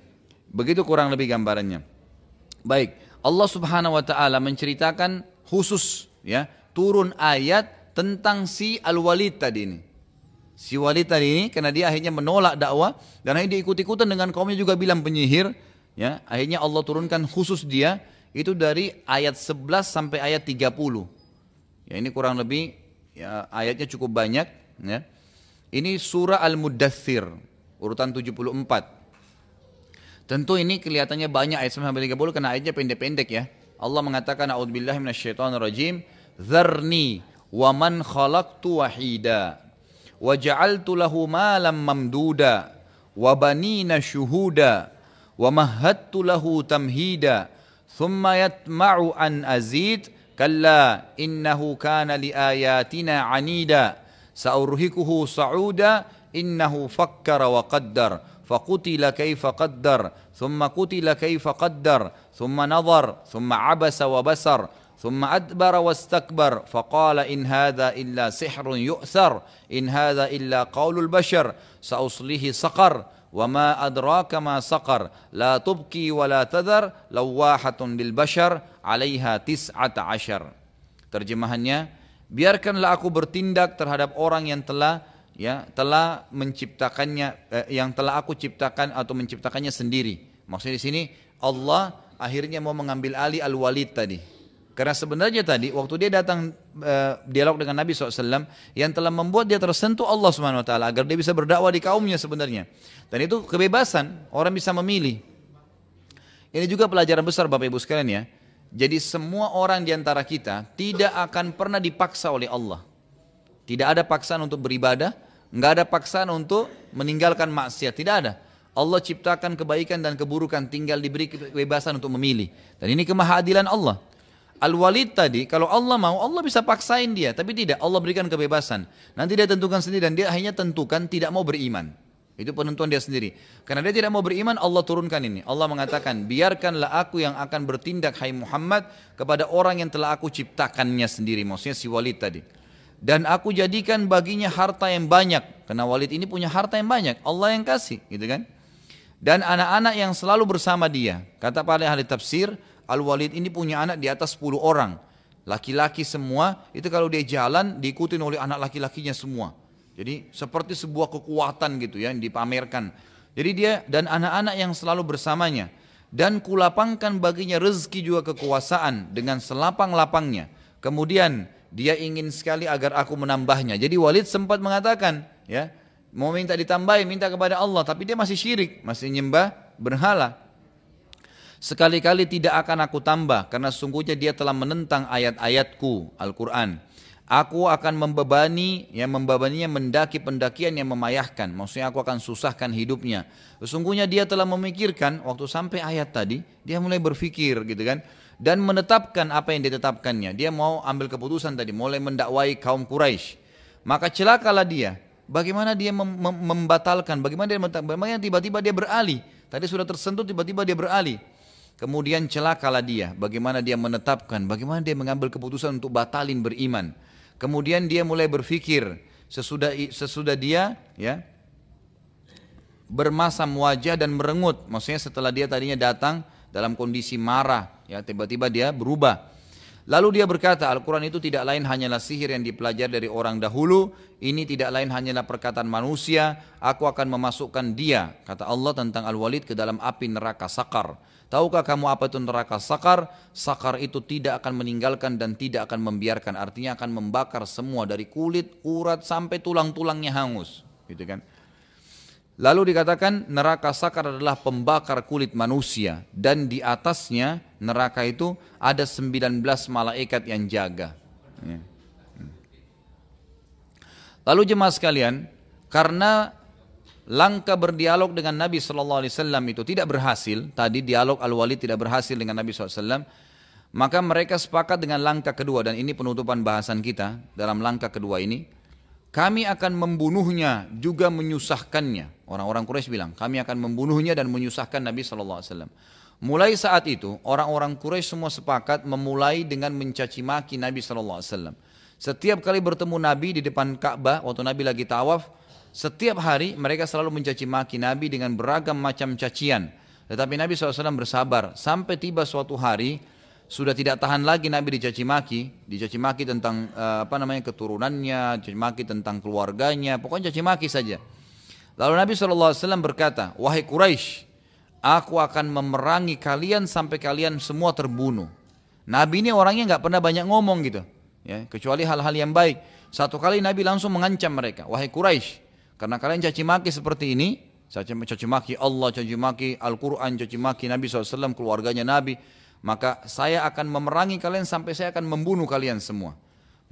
begitu kurang lebih gambarannya. Baik, Allah Subhanahu wa taala menceritakan khusus ya turun ayat tentang si Al-Walid tadi ini. Si Walid tadi ini karena dia akhirnya menolak dakwah dan akhirnya dia ikut-ikutan dengan kaumnya juga bilang penyihir Ya, akhirnya Allah turunkan khusus dia itu dari ayat 11 sampai ayat 30. Ya, ini kurang lebih ya, ayatnya cukup banyak ya. Ini surah Al-Muddathir urutan 74. Tentu ini kelihatannya banyak ayat sampai 30 karena ayatnya pendek-pendek ya. Allah mengatakan a'udzubillahi minasyaitonirrajim, "Dzarni wa man khalaqtu wahida lahu malam mamduda wa banina syuhuda ومهدت له تمهيدا ثم يطمع أن أزيد كلا إنه كان لآياتنا عنيدا سأرهكه صعودا إنه فكر وقدر فقتل كيف قدر ثم قتل كيف قدر ثم نظر ثم عبس وبسر ثم أدبر واستكبر فقال إن هذا إلا سحر يؤثر إن هذا إلا قول البشر سأصليه سقر وما أدراك ما سقر لا تبكي ولا تذر لواحة للبشر عليها تسعة عشر terjemahannya biarkanlah aku bertindak terhadap orang yang telah ya telah menciptakannya eh, yang telah aku ciptakan atau menciptakannya sendiri maksudnya di sini Allah akhirnya mau mengambil alih al-walid tadi karena sebenarnya tadi waktu dia datang e, dialog dengan Nabi SAW yang telah membuat dia tersentuh Allah Subhanahu Wa Taala agar dia bisa berdakwah di kaumnya sebenarnya. Dan itu kebebasan orang bisa memilih. Ini juga pelajaran besar Bapak Ibu sekalian ya. Jadi semua orang di antara kita tidak akan pernah dipaksa oleh Allah. Tidak ada paksaan untuk beribadah, nggak ada paksaan untuk meninggalkan maksiat, tidak ada. Allah ciptakan kebaikan dan keburukan, tinggal diberi kebebasan untuk memilih. Dan ini kemahadilan Allah. Al-Walid tadi, kalau Allah mau, Allah bisa paksain dia. Tapi tidak, Allah berikan kebebasan. Nanti dia tentukan sendiri dan dia hanya tentukan tidak mau beriman. Itu penentuan dia sendiri. Karena dia tidak mau beriman, Allah turunkan ini. Allah mengatakan, biarkanlah aku yang akan bertindak, hai Muhammad, kepada orang yang telah aku ciptakannya sendiri. Maksudnya si Walid tadi. Dan aku jadikan baginya harta yang banyak. Karena Walid ini punya harta yang banyak. Allah yang kasih, gitu kan. Dan anak-anak yang selalu bersama dia. Kata para ahli tafsir, Al-Walid ini punya anak di atas 10 orang. Laki-laki semua, itu kalau dia jalan diikuti oleh anak laki-lakinya semua. Jadi seperti sebuah kekuatan gitu ya yang dipamerkan. Jadi dia dan anak-anak yang selalu bersamanya. Dan kulapangkan baginya rezeki juga kekuasaan dengan selapang-lapangnya. Kemudian dia ingin sekali agar aku menambahnya. Jadi Walid sempat mengatakan, ya, mau minta ditambahin, minta kepada Allah, tapi dia masih syirik, masih nyembah berhala. Sekali-kali tidak akan aku tambah karena sungguhnya dia telah menentang ayat-ayatku Al-Quran. Aku akan membebani, yang membebaninya mendaki pendakian yang memayahkan. Maksudnya aku akan susahkan hidupnya. Sesungguhnya dia telah memikirkan waktu sampai ayat tadi, dia mulai berpikir gitu kan. Dan menetapkan apa yang ditetapkannya. Dia mau ambil keputusan tadi, mulai mendakwai kaum Quraisy. Maka celakalah dia. Bagaimana dia mem mem membatalkan, bagaimana dia tiba-tiba dia beralih. Tadi sudah tersentuh, tiba-tiba dia beralih. Kemudian celakalah dia, bagaimana dia menetapkan, bagaimana dia mengambil keputusan untuk batalin beriman. Kemudian dia mulai berpikir sesudah sesudah dia ya bermasam wajah dan merengut. Maksudnya setelah dia tadinya datang dalam kondisi marah, ya tiba-tiba dia berubah. Lalu dia berkata, Al-Quran itu tidak lain hanyalah sihir yang dipelajari dari orang dahulu, ini tidak lain hanyalah perkataan manusia, aku akan memasukkan dia, kata Allah tentang Al-Walid ke dalam api neraka sakar. Tahukah kamu apa itu neraka sakar? Sakar itu tidak akan meninggalkan dan tidak akan membiarkan. Artinya akan membakar semua dari kulit, urat sampai tulang-tulangnya hangus. Gitu kan? Lalu dikatakan neraka sakar adalah pembakar kulit manusia dan di atasnya neraka itu ada 19 malaikat yang jaga. Ya. Hmm. Lalu jemaah sekalian, karena langkah berdialog dengan Nabi Shallallahu Alaihi Wasallam itu tidak berhasil, tadi dialog Al Walid tidak berhasil dengan Nabi SAW, maka mereka sepakat dengan langkah kedua dan ini penutupan bahasan kita dalam langkah kedua ini. Kami akan membunuhnya juga menyusahkannya. Orang-orang Quraisy bilang, kami akan membunuhnya dan menyusahkan Nabi Shallallahu Alaihi Wasallam. Mulai saat itu, orang-orang Quraisy semua sepakat memulai dengan mencaci maki Nabi Shallallahu Alaihi Wasallam. Setiap kali bertemu Nabi di depan Ka'bah, waktu Nabi lagi tawaf, setiap hari mereka selalu mencaci maki Nabi dengan beragam macam cacian. Tetapi Nabi SAW bersabar sampai tiba suatu hari sudah tidak tahan lagi Nabi dicaci maki, dicaci maki tentang uh, apa namanya keturunannya, dicaci maki tentang keluarganya, pokoknya caci maki saja. Lalu Nabi SAW berkata, wahai Quraisy, aku akan memerangi kalian sampai kalian semua terbunuh. Nabi ini orangnya nggak pernah banyak ngomong gitu, ya, kecuali hal-hal yang baik. Satu kali Nabi langsung mengancam mereka, wahai Quraisy, karena kalian caci maki seperti ini, caci maki Allah, caci maki Al-Quran, caci maki Nabi SAW, keluarganya Nabi, maka saya akan memerangi kalian sampai saya akan membunuh kalian semua.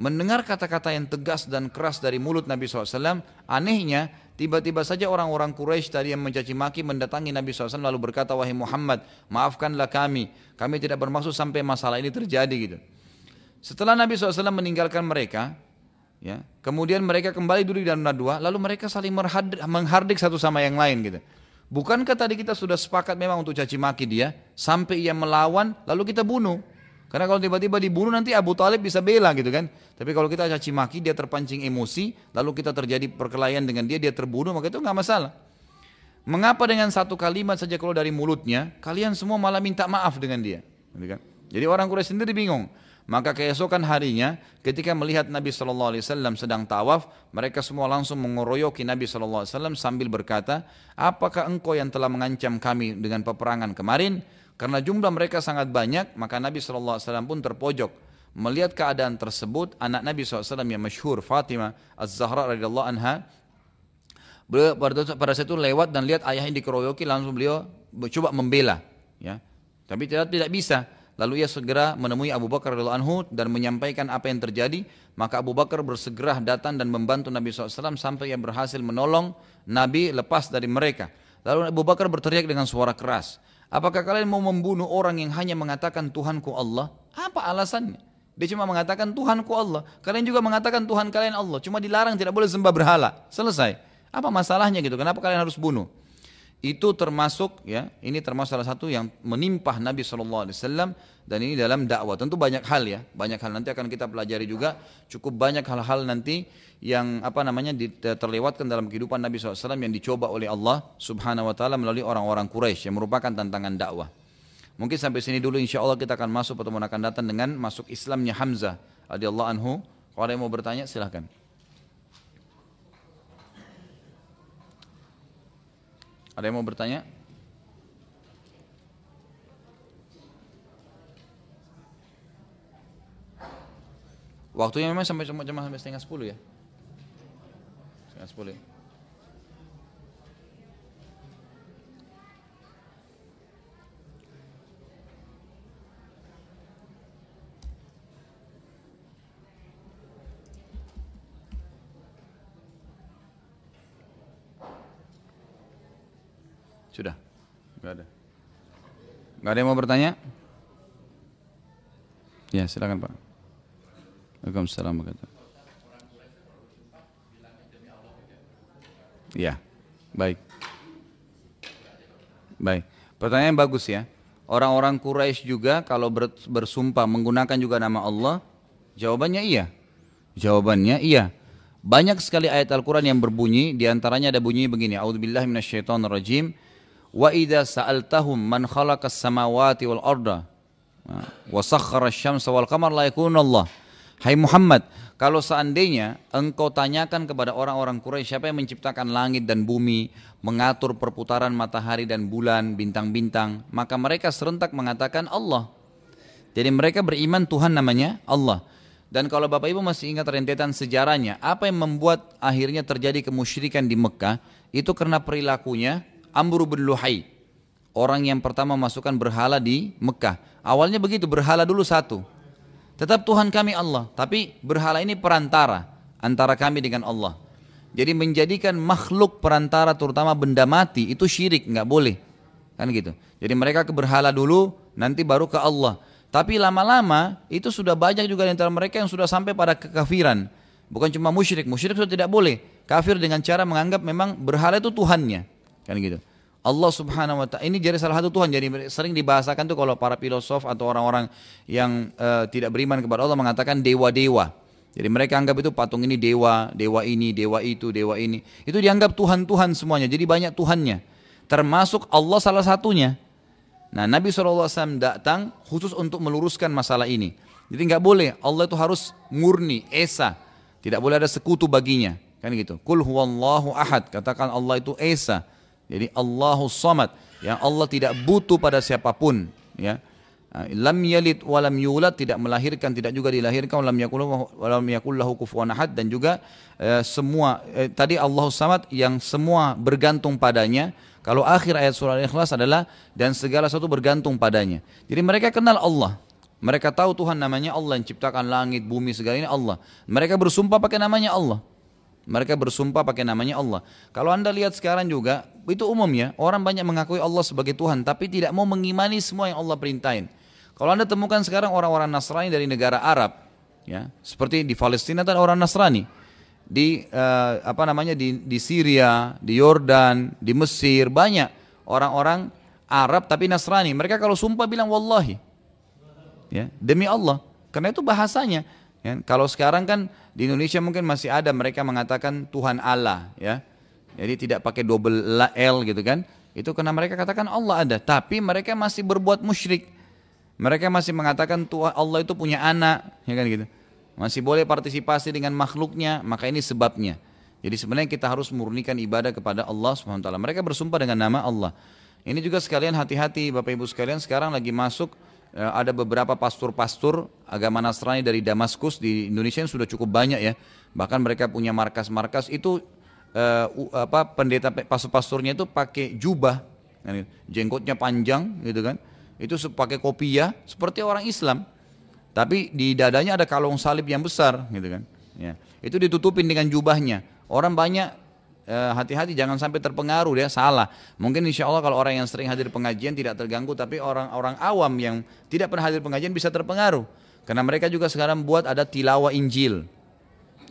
Mendengar kata-kata yang tegas dan keras dari mulut Nabi SAW, anehnya tiba-tiba saja orang-orang Quraisy tadi yang mencaci maki mendatangi Nabi SAW lalu berkata, wahai Muhammad, maafkanlah kami, kami tidak bermaksud sampai masalah ini terjadi gitu. Setelah Nabi SAW meninggalkan mereka, ya, kemudian mereka kembali duduk di dalam lalu mereka saling menghardik satu sama yang lain gitu. Bukankah tadi kita sudah sepakat memang untuk caci maki dia sampai ia melawan lalu kita bunuh? Karena kalau tiba-tiba dibunuh nanti Abu Talib bisa bela gitu kan. Tapi kalau kita caci maki dia terpancing emosi lalu kita terjadi perkelahian dengan dia dia terbunuh maka itu nggak masalah. Mengapa dengan satu kalimat saja kalau dari mulutnya kalian semua malah minta maaf dengan dia? Gitu kan? Jadi orang Quraisy sendiri bingung. Maka keesokan harinya ketika melihat Nabi Shallallahu Alaihi Wasallam sedang tawaf, mereka semua langsung mengoroyoki Nabi Shallallahu Alaihi Wasallam sambil berkata, apakah engkau yang telah mengancam kami dengan peperangan kemarin? Karena jumlah mereka sangat banyak, maka Nabi Shallallahu Alaihi Wasallam pun terpojok. Melihat keadaan tersebut, anak Nabi SAW yang masyhur Fatimah Az-Zahra radhiyallahu anha beliau pada saat itu lewat dan lihat ayahnya dikeroyoki langsung beliau coba membela ya tapi tidak tidak bisa Lalu ia segera menemui Abu Bakar radhiyallahu anhu dan menyampaikan apa yang terjadi. Maka Abu Bakar bersegera datang dan membantu Nabi SAW sampai ia berhasil menolong Nabi lepas dari mereka. Lalu Abu Bakar berteriak dengan suara keras. Apakah kalian mau membunuh orang yang hanya mengatakan Tuhanku Allah? Apa alasannya? Dia cuma mengatakan Tuhanku Allah. Kalian juga mengatakan Tuhan kalian Allah. Cuma dilarang tidak boleh sembah berhala. Selesai. Apa masalahnya gitu? Kenapa kalian harus bunuh? Itu termasuk ya ini termasuk salah satu yang menimpah Nabi SAW dan ini dalam dakwah. Tentu banyak hal ya banyak hal nanti akan kita pelajari juga. Cukup banyak hal-hal nanti yang apa namanya terlewatkan dalam kehidupan Nabi SAW yang dicoba oleh Allah Subhanahu Wa Taala melalui orang-orang Quraisy yang merupakan tantangan dakwah. Mungkin sampai sini dulu insya Allah kita akan masuk pertemuan akan datang dengan masuk Islamnya Hamzah radhiyallahu anhu. Kalau ada yang mau bertanya silahkan Ada yang mau bertanya? Waktunya memang sampai cuma sampai setengah sepuluh ya? Setengah sepuluh ya? Sudah? Enggak ada. Enggak ada yang mau bertanya? Ya, silakan Pak. Waalaikumsalam Ya, baik. Baik. Pertanyaan bagus ya. Orang-orang Quraisy juga kalau bersumpah menggunakan juga nama Allah, jawabannya iya. Jawabannya iya. Banyak sekali ayat Al-Quran yang berbunyi, di antaranya ada bunyi begini, A'udzubillahi minasyaitonirrajim, rajim wa idza sa'altahum man khalaqas samawati wal arda wa sakhkhara asy-syamsa wal qamar la Allah Hai Muhammad kalau seandainya engkau tanyakan kepada orang-orang Quraisy siapa yang menciptakan langit dan bumi, mengatur perputaran matahari dan bulan, bintang-bintang, maka mereka serentak mengatakan Allah. Jadi mereka beriman Tuhan namanya Allah. Dan kalau Bapak Ibu masih ingat rentetan sejarahnya, apa yang membuat akhirnya terjadi kemusyrikan di Mekah, itu karena perilakunya Amr bin Luhai. orang yang pertama masukkan berhala di Mekah. Awalnya begitu, berhala dulu satu. Tetap Tuhan kami Allah, tapi berhala ini perantara antara kami dengan Allah. Jadi menjadikan makhluk perantara terutama benda mati itu syirik, nggak boleh. Kan gitu. Jadi mereka ke berhala dulu, nanti baru ke Allah. Tapi lama-lama itu sudah banyak juga di antara mereka yang sudah sampai pada kekafiran. Bukan cuma musyrik, musyrik sudah tidak boleh. Kafir dengan cara menganggap memang berhala itu Tuhannya. Kan gitu. Allah subhanahu wa ta'ala, ini jadi salah satu Tuhan, jadi sering dibahasakan tuh kalau para filosof atau orang-orang yang uh, tidak beriman kepada Allah mengatakan dewa-dewa. Jadi mereka anggap itu patung ini dewa, dewa ini, dewa itu, dewa ini. Itu dianggap Tuhan-Tuhan semuanya, jadi banyak Tuhannya. Termasuk Allah salah satunya. Nah Nabi SAW datang khusus untuk meluruskan masalah ini. Jadi nggak boleh, Allah itu harus murni, esa. Tidak boleh ada sekutu baginya. Kan gitu. Kul huwallahu ahad, katakan Allah itu esa jadi Allahus Samad yang Allah tidak butuh pada siapa pun ya. Lam yalid walam yulad tidak melahirkan tidak juga dilahirkan walam yakul walam yakullahu kufuwan ahad dan juga eh, semua eh, tadi Allahus Samad yang semua bergantung padanya kalau akhir ayat surah Al-Ikhlas adalah dan segala sesuatu bergantung padanya. Jadi mereka kenal Allah. Mereka tahu Tuhan namanya Allah yang ciptakan langit, bumi, segala ini Allah. Mereka bersumpah pakai namanya Allah. Mereka bersumpah pakai namanya Allah. Kalau anda lihat sekarang juga, itu umumnya orang banyak mengakui Allah sebagai Tuhan, tapi tidak mau mengimani semua yang Allah perintahin. Kalau anda temukan sekarang orang-orang Nasrani dari negara Arab, ya seperti di Palestina ada orang Nasrani, di uh, apa namanya di, di Syria, di Yordan, di Mesir banyak orang-orang Arab tapi Nasrani. Mereka kalau sumpah bilang wallahi, ya demi Allah, karena itu bahasanya. Ya, kalau sekarang kan di Indonesia mungkin masih ada mereka mengatakan Tuhan Allah ya. Jadi tidak pakai double L gitu kan. Itu karena mereka katakan Allah ada, tapi mereka masih berbuat musyrik. Mereka masih mengatakan Tuhan Allah itu punya anak, ya kan gitu. Masih boleh partisipasi dengan makhluknya, maka ini sebabnya. Jadi sebenarnya kita harus murnikan ibadah kepada Allah SWT. Mereka bersumpah dengan nama Allah. Ini juga sekalian hati-hati Bapak Ibu sekalian sekarang lagi masuk Eh, ada beberapa pastor-pastor agama Nasrani dari Damaskus di Indonesia yang sudah cukup banyak ya. Bahkan mereka punya markas-markas itu uh, apa pendeta pastor-pastornya itu pakai jubah, kan gitu. jenggotnya panjang gitu kan. Itu pakai kopiah seperti orang Islam. Tapi di dadanya ada kalung salib yang besar gitu kan. Ya. Itu ditutupin dengan jubahnya. Orang banyak Eh, hati-hati jangan sampai terpengaruh ya salah. Mungkin insya Allah kalau orang yang sering hadir pengajian tidak terganggu, tapi orang-orang awam yang tidak pernah hadir pengajian bisa terpengaruh. Karena mereka juga sekarang buat ada tilawah Injil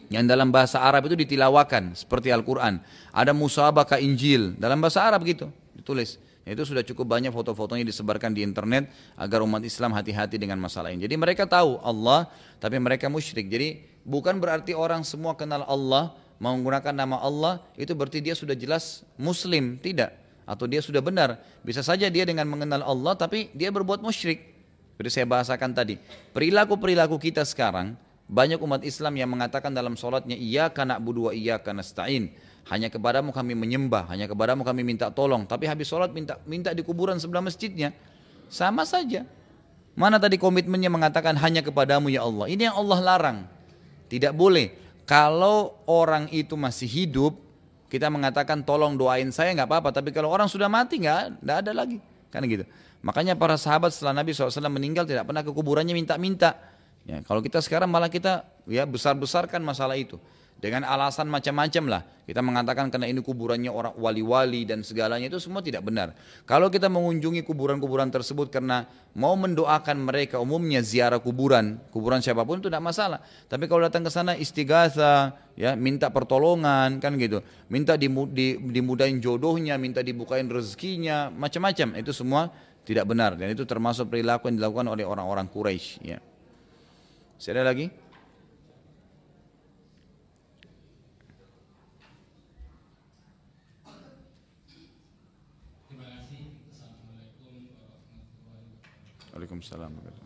yang dalam bahasa Arab itu ditilawakan seperti Al-Quran. Ada musabaka Injil dalam bahasa Arab gitu ditulis. Itu sudah cukup banyak foto-fotonya disebarkan di internet agar umat Islam hati-hati dengan masalah ini. Jadi mereka tahu Allah, tapi mereka musyrik. Jadi bukan berarti orang semua kenal Allah, menggunakan nama Allah itu berarti dia sudah jelas muslim, tidak atau dia sudah benar. Bisa saja dia dengan mengenal Allah tapi dia berbuat musyrik. Seperti saya bahasakan tadi, perilaku-perilaku kita sekarang banyak umat Islam yang mengatakan dalam sholatnya iya karena budu iya karena stain. Hanya kepadamu kami menyembah, hanya kepadamu kami minta tolong. Tapi habis sholat minta minta di kuburan sebelah masjidnya. Sama saja. Mana tadi komitmennya mengatakan hanya kepadamu ya Allah. Ini yang Allah larang. Tidak boleh. Kalau orang itu masih hidup, kita mengatakan tolong doain saya nggak apa-apa. Tapi kalau orang sudah mati nggak, nggak ada lagi, kan gitu. Makanya para sahabat setelah Nabi SAW meninggal tidak pernah ke kuburannya minta-minta. Ya, kalau kita sekarang malah kita ya besar-besarkan masalah itu dengan alasan macam-macam lah. Kita mengatakan karena ini kuburannya orang wali-wali dan segalanya itu semua tidak benar. Kalau kita mengunjungi kuburan-kuburan tersebut karena mau mendoakan mereka umumnya ziarah kuburan, kuburan siapa pun itu tidak masalah. Tapi kalau datang ke sana istighatha, ya minta pertolongan kan gitu, minta dimudahin jodohnya, minta dibukain rezekinya, macam-macam itu semua tidak benar dan itu termasuk perilaku yang dilakukan oleh orang-orang Quraisy. Ya. Saya ada lagi? Waalaikumsalam.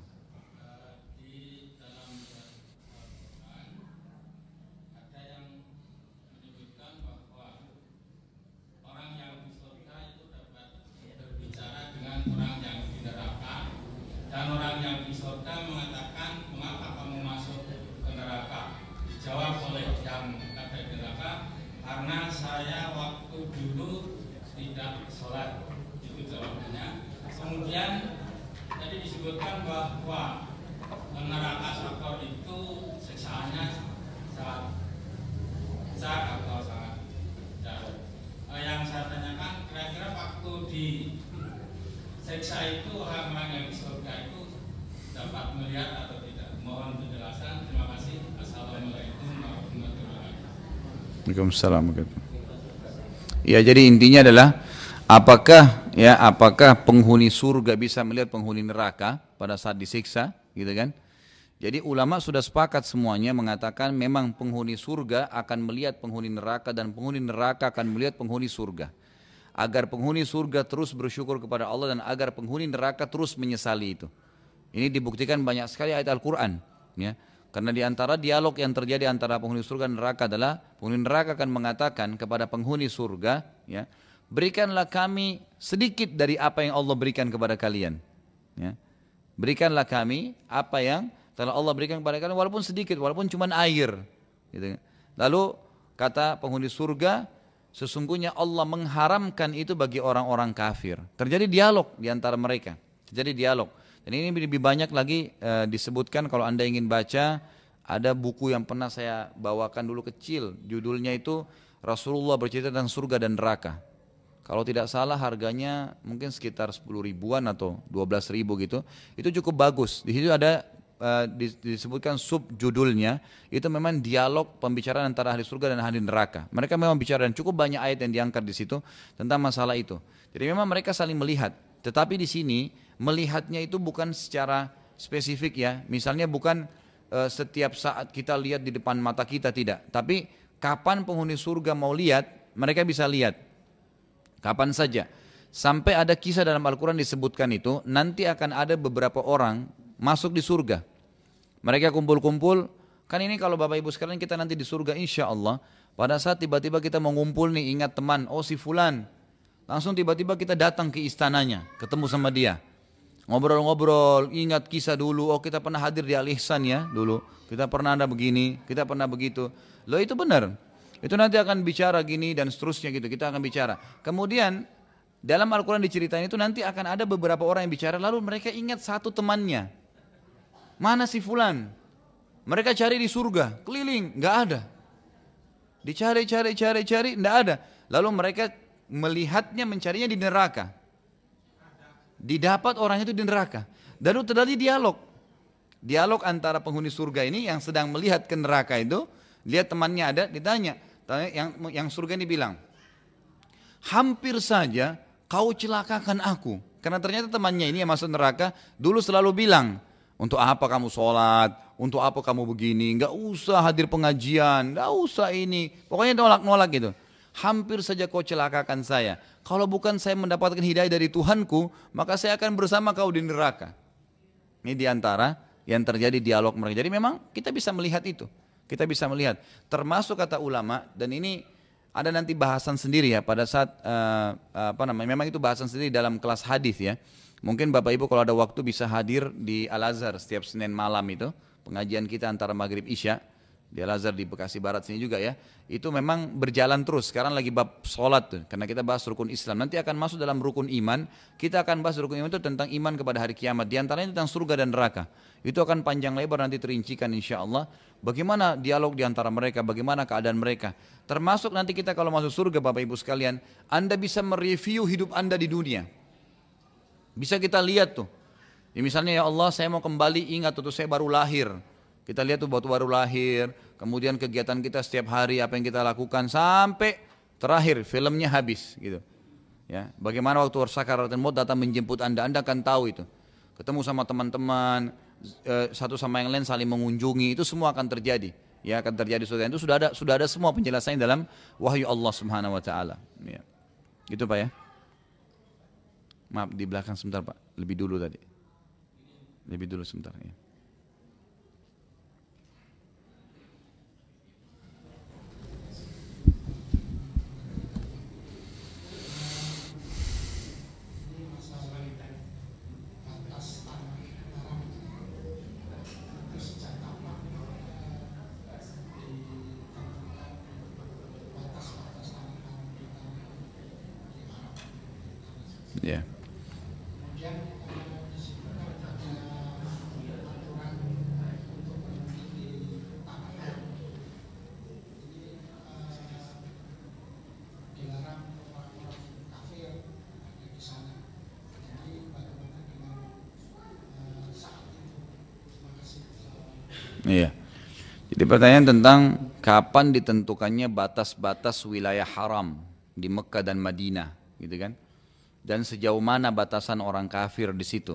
Siksa itu orang-orang yang di surga itu dapat melihat atau tidak? Mohon penjelasan. Terima kasih. Assalamualaikum warahmatullahi wabarakatuh. Ya jadi intinya adalah apakah ya apakah penghuni surga bisa melihat penghuni neraka pada saat disiksa gitu kan? Jadi ulama sudah sepakat semuanya mengatakan memang penghuni surga akan melihat penghuni neraka dan penghuni neraka akan melihat penghuni surga. Agar penghuni surga terus bersyukur kepada Allah dan agar penghuni neraka terus menyesali itu. Ini dibuktikan banyak sekali ayat Al-Quran. Ya. Karena di antara dialog yang terjadi antara penghuni surga dan neraka adalah penghuni neraka akan mengatakan kepada penghuni surga, ya, berikanlah kami sedikit dari apa yang Allah berikan kepada kalian. Ya. Berikanlah kami apa yang telah Allah berikan kepada kalian walaupun sedikit, walaupun cuma air. Gitu. Lalu kata penghuni surga, sesungguhnya Allah mengharamkan itu bagi orang-orang kafir. Terjadi dialog di antara mereka. Terjadi dialog. Dan ini lebih banyak lagi e, disebutkan kalau Anda ingin baca ada buku yang pernah saya bawakan dulu kecil, judulnya itu Rasulullah bercerita tentang surga dan neraka. Kalau tidak salah harganya mungkin sekitar 10 ribuan atau 12 ribu gitu. Itu cukup bagus. Di situ ada uh, disebutkan sub judulnya itu memang dialog pembicaraan antara ahli surga dan ahli neraka. Mereka memang bicara dan cukup banyak ayat yang diangkat di situ tentang masalah itu. Jadi memang mereka saling melihat. Tetapi di sini melihatnya itu bukan secara spesifik ya. Misalnya bukan uh, setiap saat kita lihat di depan mata kita tidak, tapi kapan penghuni surga mau lihat, mereka bisa lihat. Kapan saja. Sampai ada kisah dalam Al-Quran disebutkan itu, nanti akan ada beberapa orang masuk di surga. Mereka kumpul-kumpul, kan ini kalau Bapak Ibu sekalian kita nanti di surga insya Allah, pada saat tiba-tiba kita mau ngumpul nih, ingat teman, oh si Fulan, langsung tiba-tiba kita datang ke istananya, ketemu sama dia. Ngobrol-ngobrol, ingat kisah dulu, oh kita pernah hadir di Al-Ihsan ya dulu. Kita pernah ada begini, kita pernah begitu. Loh itu benar. Itu nanti akan bicara gini dan seterusnya gitu, kita akan bicara. Kemudian dalam Al-Quran diceritain itu nanti akan ada beberapa orang yang bicara, lalu mereka ingat satu temannya. Mana si Fulan? Mereka cari di surga, keliling, nggak ada. Dicari, cari, cari, cari, nggak ada. Lalu mereka melihatnya, mencarinya di neraka. Didapat orang itu di neraka. Itu terjadi dialog. Dialog antara penghuni surga ini yang sedang melihat ke neraka itu, lihat temannya ada, ditanya. Yang yang surga ini bilang, hampir saja kau celakakan aku. Karena ternyata temannya ini yang masuk neraka dulu selalu bilang, untuk apa kamu sholat, untuk apa kamu begini, nggak usah hadir pengajian, nggak usah ini, pokoknya nolak-nolak gitu. Hampir saja kau celakakan saya. Kalau bukan saya mendapatkan hidayah dari Tuhanku, maka saya akan bersama kau di neraka. Ini di antara yang terjadi dialog mereka. Jadi memang kita bisa melihat itu. Kita bisa melihat. Termasuk kata ulama, dan ini ada nanti bahasan sendiri ya pada saat uh, apa namanya memang itu bahasan sendiri dalam kelas hadis ya mungkin bapak ibu kalau ada waktu bisa hadir di Al Azhar setiap Senin malam itu pengajian kita antara maghrib isya di Al Azhar di Bekasi Barat sini juga ya. Itu memang berjalan terus. Sekarang lagi bab sholat tuh karena kita bahas rukun Islam. Nanti akan masuk dalam rukun iman. Kita akan bahas rukun iman itu tentang iman kepada hari kiamat. Di antaranya tentang surga dan neraka. Itu akan panjang lebar nanti terincikan insya Allah. Bagaimana dialog di antara mereka? Bagaimana keadaan mereka? Termasuk nanti kita kalau masuk surga Bapak Ibu sekalian Anda bisa mereview hidup Anda di dunia bisa kita lihat tuh ya misalnya ya Allah saya mau kembali ingat tuh saya baru lahir kita lihat tuh waktu baru lahir, kemudian kegiatan kita setiap hari apa yang kita lakukan sampai terakhir filmnya habis gitu. Ya, bagaimana waktu sakaratul maut datang menjemput Anda, Anda akan tahu itu. Ketemu sama teman-teman, eh, satu sama yang lain saling mengunjungi, itu semua akan terjadi. Ya, akan terjadi surga. Itu sudah ada sudah ada semua penjelasannya dalam wahyu Allah Subhanahu wa taala. Ya. Gitu Pak ya. Maaf di belakang sebentar Pak, lebih dulu tadi. Lebih dulu sebentar ya. Pertanyaan tentang kapan ditentukannya batas-batas wilayah haram di Mekah dan Madinah, gitu kan? Dan sejauh mana batasan orang kafir di situ?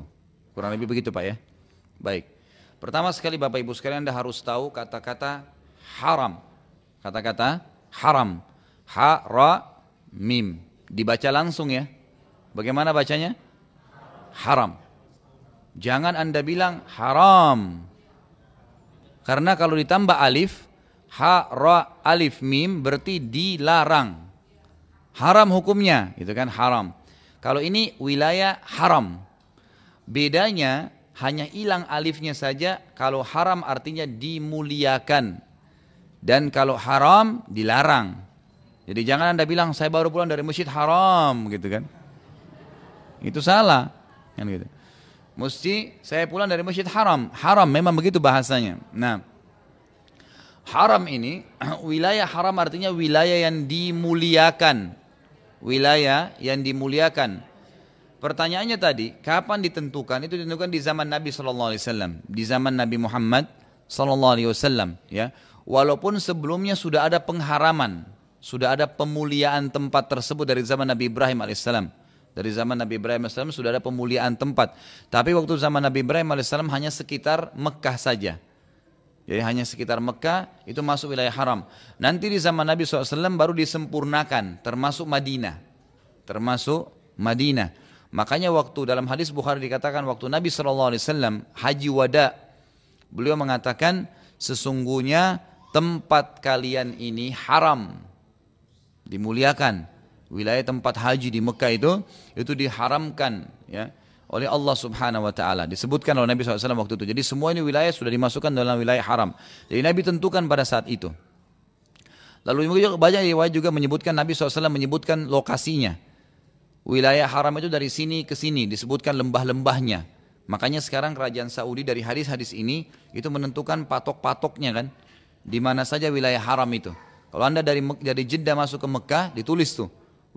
Kurang lebih begitu Pak ya. Baik. Pertama sekali Bapak Ibu sekalian Anda harus tahu kata-kata haram. Kata-kata haram. Ha ra mim. Dibaca langsung ya. Bagaimana bacanya? Haram. Jangan Anda bilang haram. Karena kalau ditambah alif, ha, ra, alif, mim berarti dilarang. Haram hukumnya, itu kan haram. Kalau ini wilayah haram. Bedanya hanya hilang alifnya saja. Kalau haram artinya dimuliakan. Dan kalau haram dilarang. Jadi jangan anda bilang saya baru pulang dari masjid haram gitu kan. Itu salah. Kan gitu. Mesti saya pulang dari masjid haram. Haram memang begitu bahasanya. Nah, haram ini wilayah haram artinya wilayah yang dimuliakan. Wilayah yang dimuliakan. Pertanyaannya tadi, kapan ditentukan? Itu ditentukan di zaman Nabi Shallallahu Alaihi Wasallam, di zaman Nabi Muhammad Shallallahu Alaihi Wasallam. Ya, walaupun sebelumnya sudah ada pengharaman, sudah ada pemuliaan tempat tersebut dari zaman Nabi Ibrahim alaihissalam. Dari zaman Nabi Ibrahim AS sudah ada pemuliaan tempat. Tapi waktu zaman Nabi Ibrahim AS hanya sekitar Mekah saja. Jadi hanya sekitar Mekah itu masuk wilayah haram. Nanti di zaman Nabi SAW baru disempurnakan termasuk Madinah. Termasuk Madinah. Makanya waktu dalam hadis Bukhari dikatakan waktu Nabi SAW haji wada. Beliau mengatakan sesungguhnya tempat kalian ini haram. Dimuliakan wilayah tempat haji di Mekah itu itu diharamkan ya oleh Allah Subhanahu wa taala. Disebutkan oleh Nabi SAW waktu itu. Jadi semua ini wilayah sudah dimasukkan dalam wilayah haram. Jadi Nabi tentukan pada saat itu. Lalu banyak riwayat juga menyebutkan Nabi SAW menyebutkan lokasinya. Wilayah haram itu dari sini ke sini disebutkan lembah-lembahnya. Makanya sekarang kerajaan Saudi dari hadis-hadis ini itu menentukan patok-patoknya kan. Di mana saja wilayah haram itu. Kalau anda dari dari Jeddah masuk ke Mekah ditulis tuh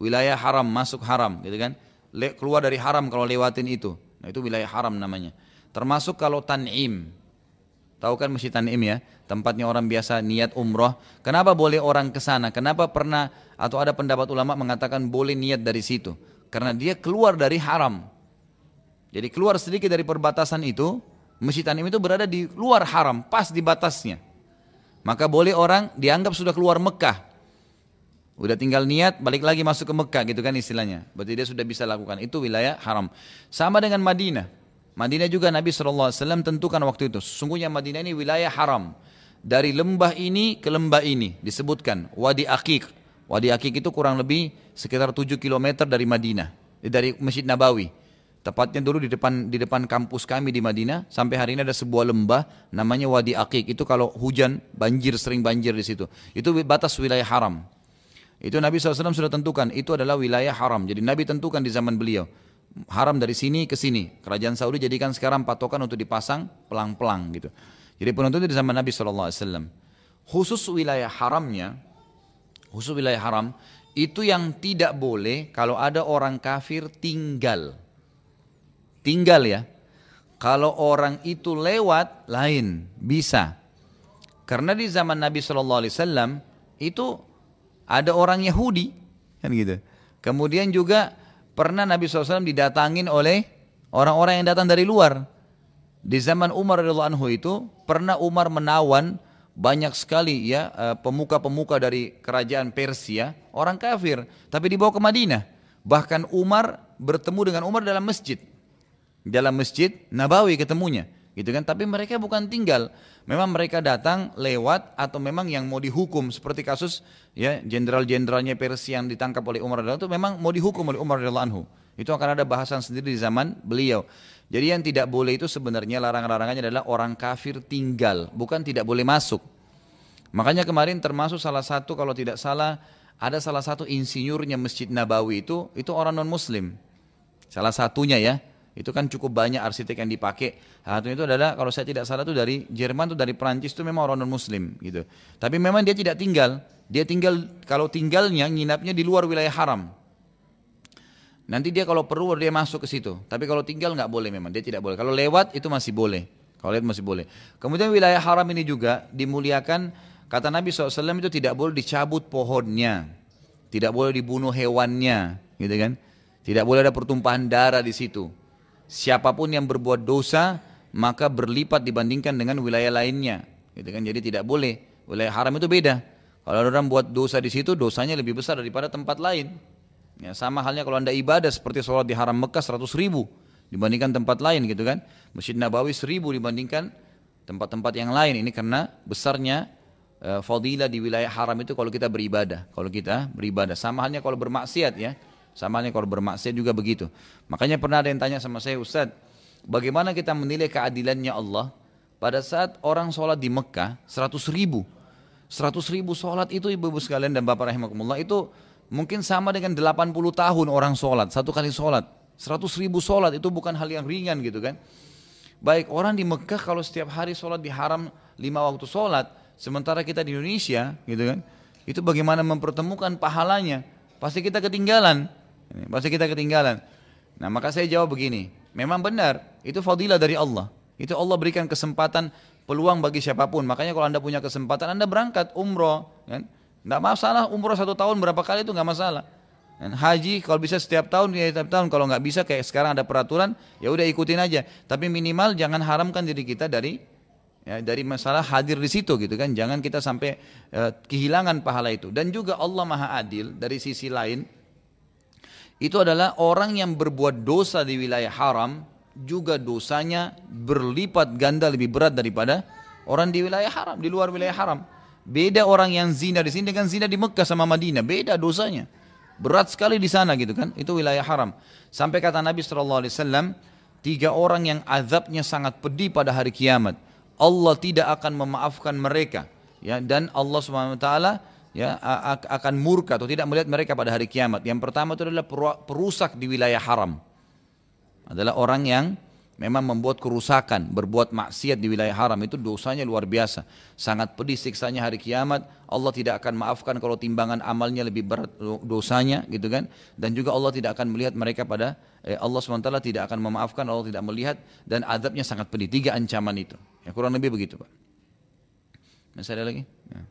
wilayah haram masuk haram gitu kan? Le, keluar dari haram kalau lewatin itu. Nah itu wilayah haram namanya. Termasuk kalau tanim. Tahu kan masjid tanim ya? Tempatnya orang biasa niat umroh. Kenapa boleh orang ke sana? Kenapa pernah atau ada pendapat ulama mengatakan boleh niat dari situ? Karena dia keluar dari haram. Jadi keluar sedikit dari perbatasan itu masjid tanim itu berada di luar haram pas di batasnya. Maka boleh orang dianggap sudah keluar Mekah Udah tinggal niat, balik lagi masuk ke Mekah gitu kan istilahnya. Berarti dia sudah bisa lakukan. Itu wilayah haram. Sama dengan Madinah. Madinah juga Nabi SAW tentukan waktu itu. Sesungguhnya Madinah ini wilayah haram. Dari lembah ini ke lembah ini disebutkan Wadi Akik. Wadi Akik itu kurang lebih sekitar 7 km dari Madinah. Eh, dari Masjid Nabawi. Tepatnya dulu di depan di depan kampus kami di Madinah sampai hari ini ada sebuah lembah namanya Wadi Akik. Itu kalau hujan banjir sering banjir di situ. Itu batas wilayah haram. Itu Nabi SAW sudah tentukan, itu adalah wilayah haram. Jadi Nabi tentukan di zaman beliau. Haram dari sini ke sini. Kerajaan Saudi jadikan sekarang patokan untuk dipasang pelang-pelang gitu. Jadi penentuan itu di zaman Nabi SAW. Khusus wilayah haramnya, khusus wilayah haram, itu yang tidak boleh kalau ada orang kafir tinggal. Tinggal ya. Kalau orang itu lewat, lain, bisa. Karena di zaman Nabi SAW, itu ada orang Yahudi kan gitu. Kemudian juga pernah Nabi SAW didatangin oleh orang-orang yang datang dari luar. Di zaman Umar radhiyallahu anhu itu pernah Umar menawan banyak sekali ya eh, pemuka-pemuka dari kerajaan Persia, orang kafir, tapi dibawa ke Madinah. Bahkan Umar bertemu dengan Umar dalam masjid. Dalam masjid Nabawi ketemunya, gitu kan? Tapi mereka bukan tinggal, memang mereka datang lewat atau memang yang mau dihukum seperti kasus ya jenderal-jenderalnya Persia yang ditangkap oleh Umar radhiyallahu itu memang mau dihukum oleh Umar radhiyallahu anhu. Itu akan ada bahasan sendiri di zaman beliau. Jadi yang tidak boleh itu sebenarnya larangan-larangannya adalah orang kafir tinggal, bukan tidak boleh masuk. Makanya kemarin termasuk salah satu kalau tidak salah ada salah satu insinyurnya Masjid Nabawi itu itu orang non muslim. Salah satunya ya. Itu kan cukup banyak arsitek yang dipakai. Satu itu adalah kalau saya tidak salah itu dari Jerman tuh dari Perancis itu memang orang non muslim gitu. Tapi memang dia tidak tinggal. Dia tinggal kalau tinggalnya nginapnya di luar wilayah haram. Nanti dia kalau perlu dia masuk ke situ. Tapi kalau tinggal nggak boleh memang dia tidak boleh. Kalau lewat itu masih boleh. Kalau lewat masih boleh. Kemudian wilayah haram ini juga dimuliakan. Kata Nabi SAW itu tidak boleh dicabut pohonnya. Tidak boleh dibunuh hewannya. Gitu kan. Tidak boleh ada pertumpahan darah di situ. Siapa pun yang berbuat dosa maka berlipat dibandingkan dengan wilayah lainnya. Gitu kan. Jadi tidak boleh. Wilayah haram itu beda. Kalau orang buat dosa di situ dosanya lebih besar daripada tempat lain. Ya, sama halnya kalau anda ibadah seperti sholat di haram Mekah 100 ribu dibandingkan tempat lain gitu kan. Masjid Nabawi 1000 dibandingkan tempat-tempat yang lain. Ini karena besarnya uh, fadilah di wilayah haram itu kalau kita beribadah. Kalau kita beribadah. Sama halnya kalau bermaksiat ya. Sama halnya kalau bermaksiat juga begitu. Makanya pernah ada yang tanya sama saya, Ustaz, bagaimana kita menilai keadilannya Allah pada saat orang sholat di Mekah 100 ribu. 100 ribu sholat itu ibu-ibu sekalian dan bapak rahimakumullah itu Mungkin sama dengan 80 tahun orang sholat, satu kali sholat. 100 ribu sholat itu bukan hal yang ringan gitu kan. Baik orang di Mekah kalau setiap hari sholat di haram lima waktu sholat, sementara kita di Indonesia gitu kan, itu bagaimana mempertemukan pahalanya? Pasti kita ketinggalan, pasti kita ketinggalan. Nah maka saya jawab begini, memang benar itu fadilah dari Allah. Itu Allah berikan kesempatan peluang bagi siapa pun. Makanya kalau anda punya kesempatan anda berangkat umroh, kan? Tidak masalah umroh satu tahun berapa kali itu nggak masalah. Dan haji kalau bisa setiap tahun ya setiap tahun kalau nggak bisa kayak sekarang ada peraturan ya udah ikutin aja. Tapi minimal jangan haramkan diri kita dari ya, dari masalah hadir di situ gitu kan. Jangan kita sampai uh, kehilangan pahala itu. Dan juga Allah Maha Adil dari sisi lain itu adalah orang yang berbuat dosa di wilayah haram juga dosanya berlipat ganda lebih berat daripada orang di wilayah haram, di luar wilayah haram. Beda orang yang zina di sini dengan zina di Mekah sama Madinah, beda dosanya. Berat sekali di sana gitu kan, itu wilayah haram. Sampai kata Nabi SAW, tiga orang yang azabnya sangat pedih pada hari kiamat. Allah tidak akan memaafkan mereka. ya Dan Allah SWT ya akan murka atau tidak melihat mereka pada hari kiamat. Yang pertama itu adalah perusak di wilayah haram. Adalah orang yang memang membuat kerusakan, berbuat maksiat di wilayah haram itu dosanya luar biasa. Sangat pedih siksanya hari kiamat. Allah tidak akan maafkan kalau timbangan amalnya lebih berat dosanya gitu kan. Dan juga Allah tidak akan melihat mereka pada eh, Allah SWT tidak akan memaafkan, Allah tidak melihat dan adabnya sangat pedih. Tiga ancaman itu. Ya kurang lebih begitu Pak. Masih ada lagi? Ya.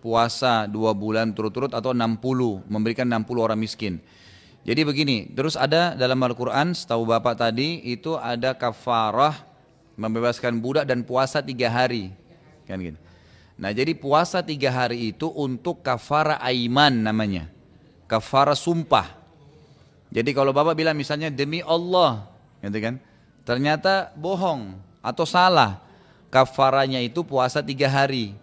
puasa dua bulan turut-turut atau 60 memberikan 60 orang miskin. Jadi begini, terus ada dalam Al-Quran, setahu Bapak tadi, itu ada kafarah membebaskan budak dan puasa tiga hari. Kan gitu. Nah jadi puasa tiga hari itu untuk kafara aiman namanya. Kafara sumpah. Jadi kalau Bapak bilang misalnya demi Allah, gitu kan? Ternyata bohong atau salah. Kafaranya itu puasa tiga hari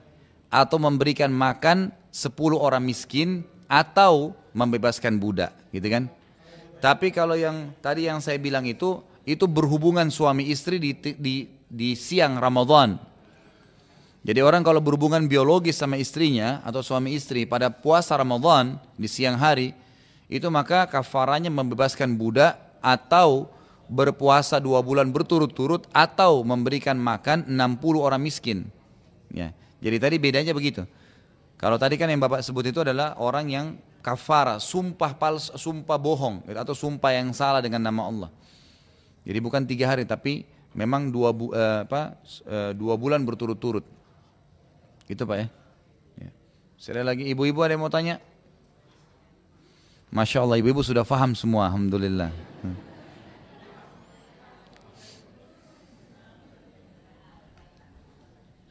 atau memberikan makan sepuluh orang miskin atau membebaskan budak, gitu kan? Tapi kalau yang tadi yang saya bilang itu itu berhubungan suami istri di, di, di siang Ramadan. Jadi orang kalau berhubungan biologis sama istrinya atau suami istri pada puasa Ramadan di siang hari, itu maka kafarannya membebaskan budak atau berpuasa dua bulan berturut-turut atau memberikan makan 60 orang miskin. Ya. Jadi tadi bedanya begitu. Kalau tadi kan yang Bapak sebut itu adalah orang yang kafara, sumpah pals, sumpah bohong atau sumpah yang salah dengan nama Allah. Jadi bukan tiga hari tapi memang dua, bu, eh, apa, eh, dua bulan berturut-turut. Gitu Pak ya. ya. Sekali lagi ibu-ibu ada yang mau tanya? Masya Allah ibu-ibu sudah faham semua Alhamdulillah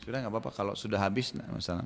Sudah nggak apa-apa kalau sudah habis nah, masalah.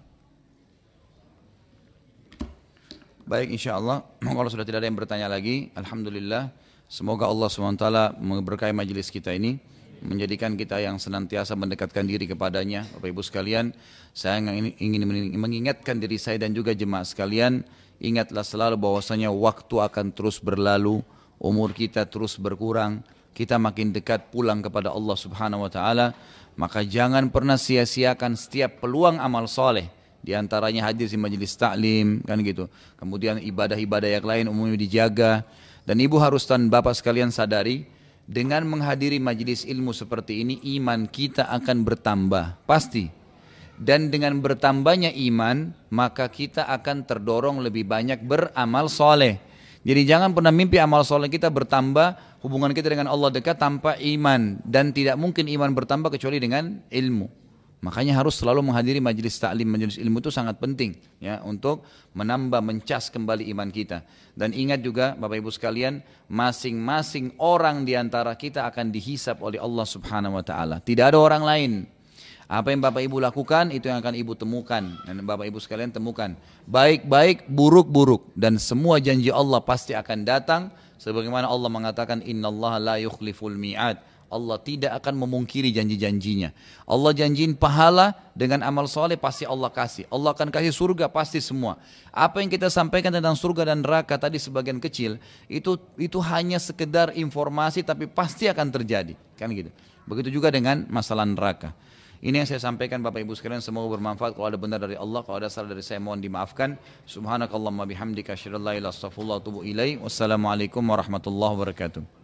Baik insya Allah kalau sudah tidak ada yang bertanya lagi Alhamdulillah Semoga Allah SWT memberkahi majelis kita ini menjadikan kita yang senantiasa mendekatkan diri kepadanya. Bapak Ibu sekalian saya ingin mengingatkan diri saya dan juga jemaah sekalian ingatlah selalu bahwasanya waktu akan terus berlalu umur kita terus berkurang kita makin dekat pulang kepada Allah Subhanahu wa taala maka jangan pernah sia-siakan setiap peluang amal soleh di antaranya hadir di majelis taklim kan gitu. Kemudian ibadah-ibadah yang lain umumnya dijaga dan ibu harus dan bapak sekalian sadari dengan menghadiri majelis ilmu seperti ini iman kita akan bertambah pasti. Dan dengan bertambahnya iman maka kita akan terdorong lebih banyak beramal soleh. Jadi jangan pernah mimpi amal soleh kita bertambah hubungan kita dengan Allah dekat tanpa iman dan tidak mungkin iman bertambah kecuali dengan ilmu. Makanya harus selalu menghadiri majelis taklim, majelis ilmu itu sangat penting ya untuk menambah mencas kembali iman kita. Dan ingat juga Bapak Ibu sekalian, masing-masing orang di antara kita akan dihisap oleh Allah Subhanahu wa taala. Tidak ada orang lain. Apa yang Bapak Ibu lakukan itu yang akan Ibu temukan dan Bapak Ibu sekalian temukan. Baik-baik, buruk-buruk dan semua janji Allah pasti akan datang sebagaimana Allah mengatakan innallaha la yukhliful mi'ad. Allah tidak akan memungkiri janji-janjinya. Allah janjiin pahala dengan amal soleh pasti Allah kasih. Allah akan kasih surga pasti semua. Apa yang kita sampaikan tentang surga dan neraka tadi sebagian kecil itu itu hanya sekedar informasi tapi pasti akan terjadi. Kan gitu. Begitu juga dengan masalah neraka. Ini yang saya sampaikan Bapak Ibu sekalian semoga bermanfaat. Kalau ada benar dari Allah, kalau ada salah dari saya mohon dimaafkan. Subhanakallahumma bihamdika asyhadu an la ilaha illa anta astaghfiruka wa atubu ilaik. Wassalamualaikum warahmatullahi wabarakatuh.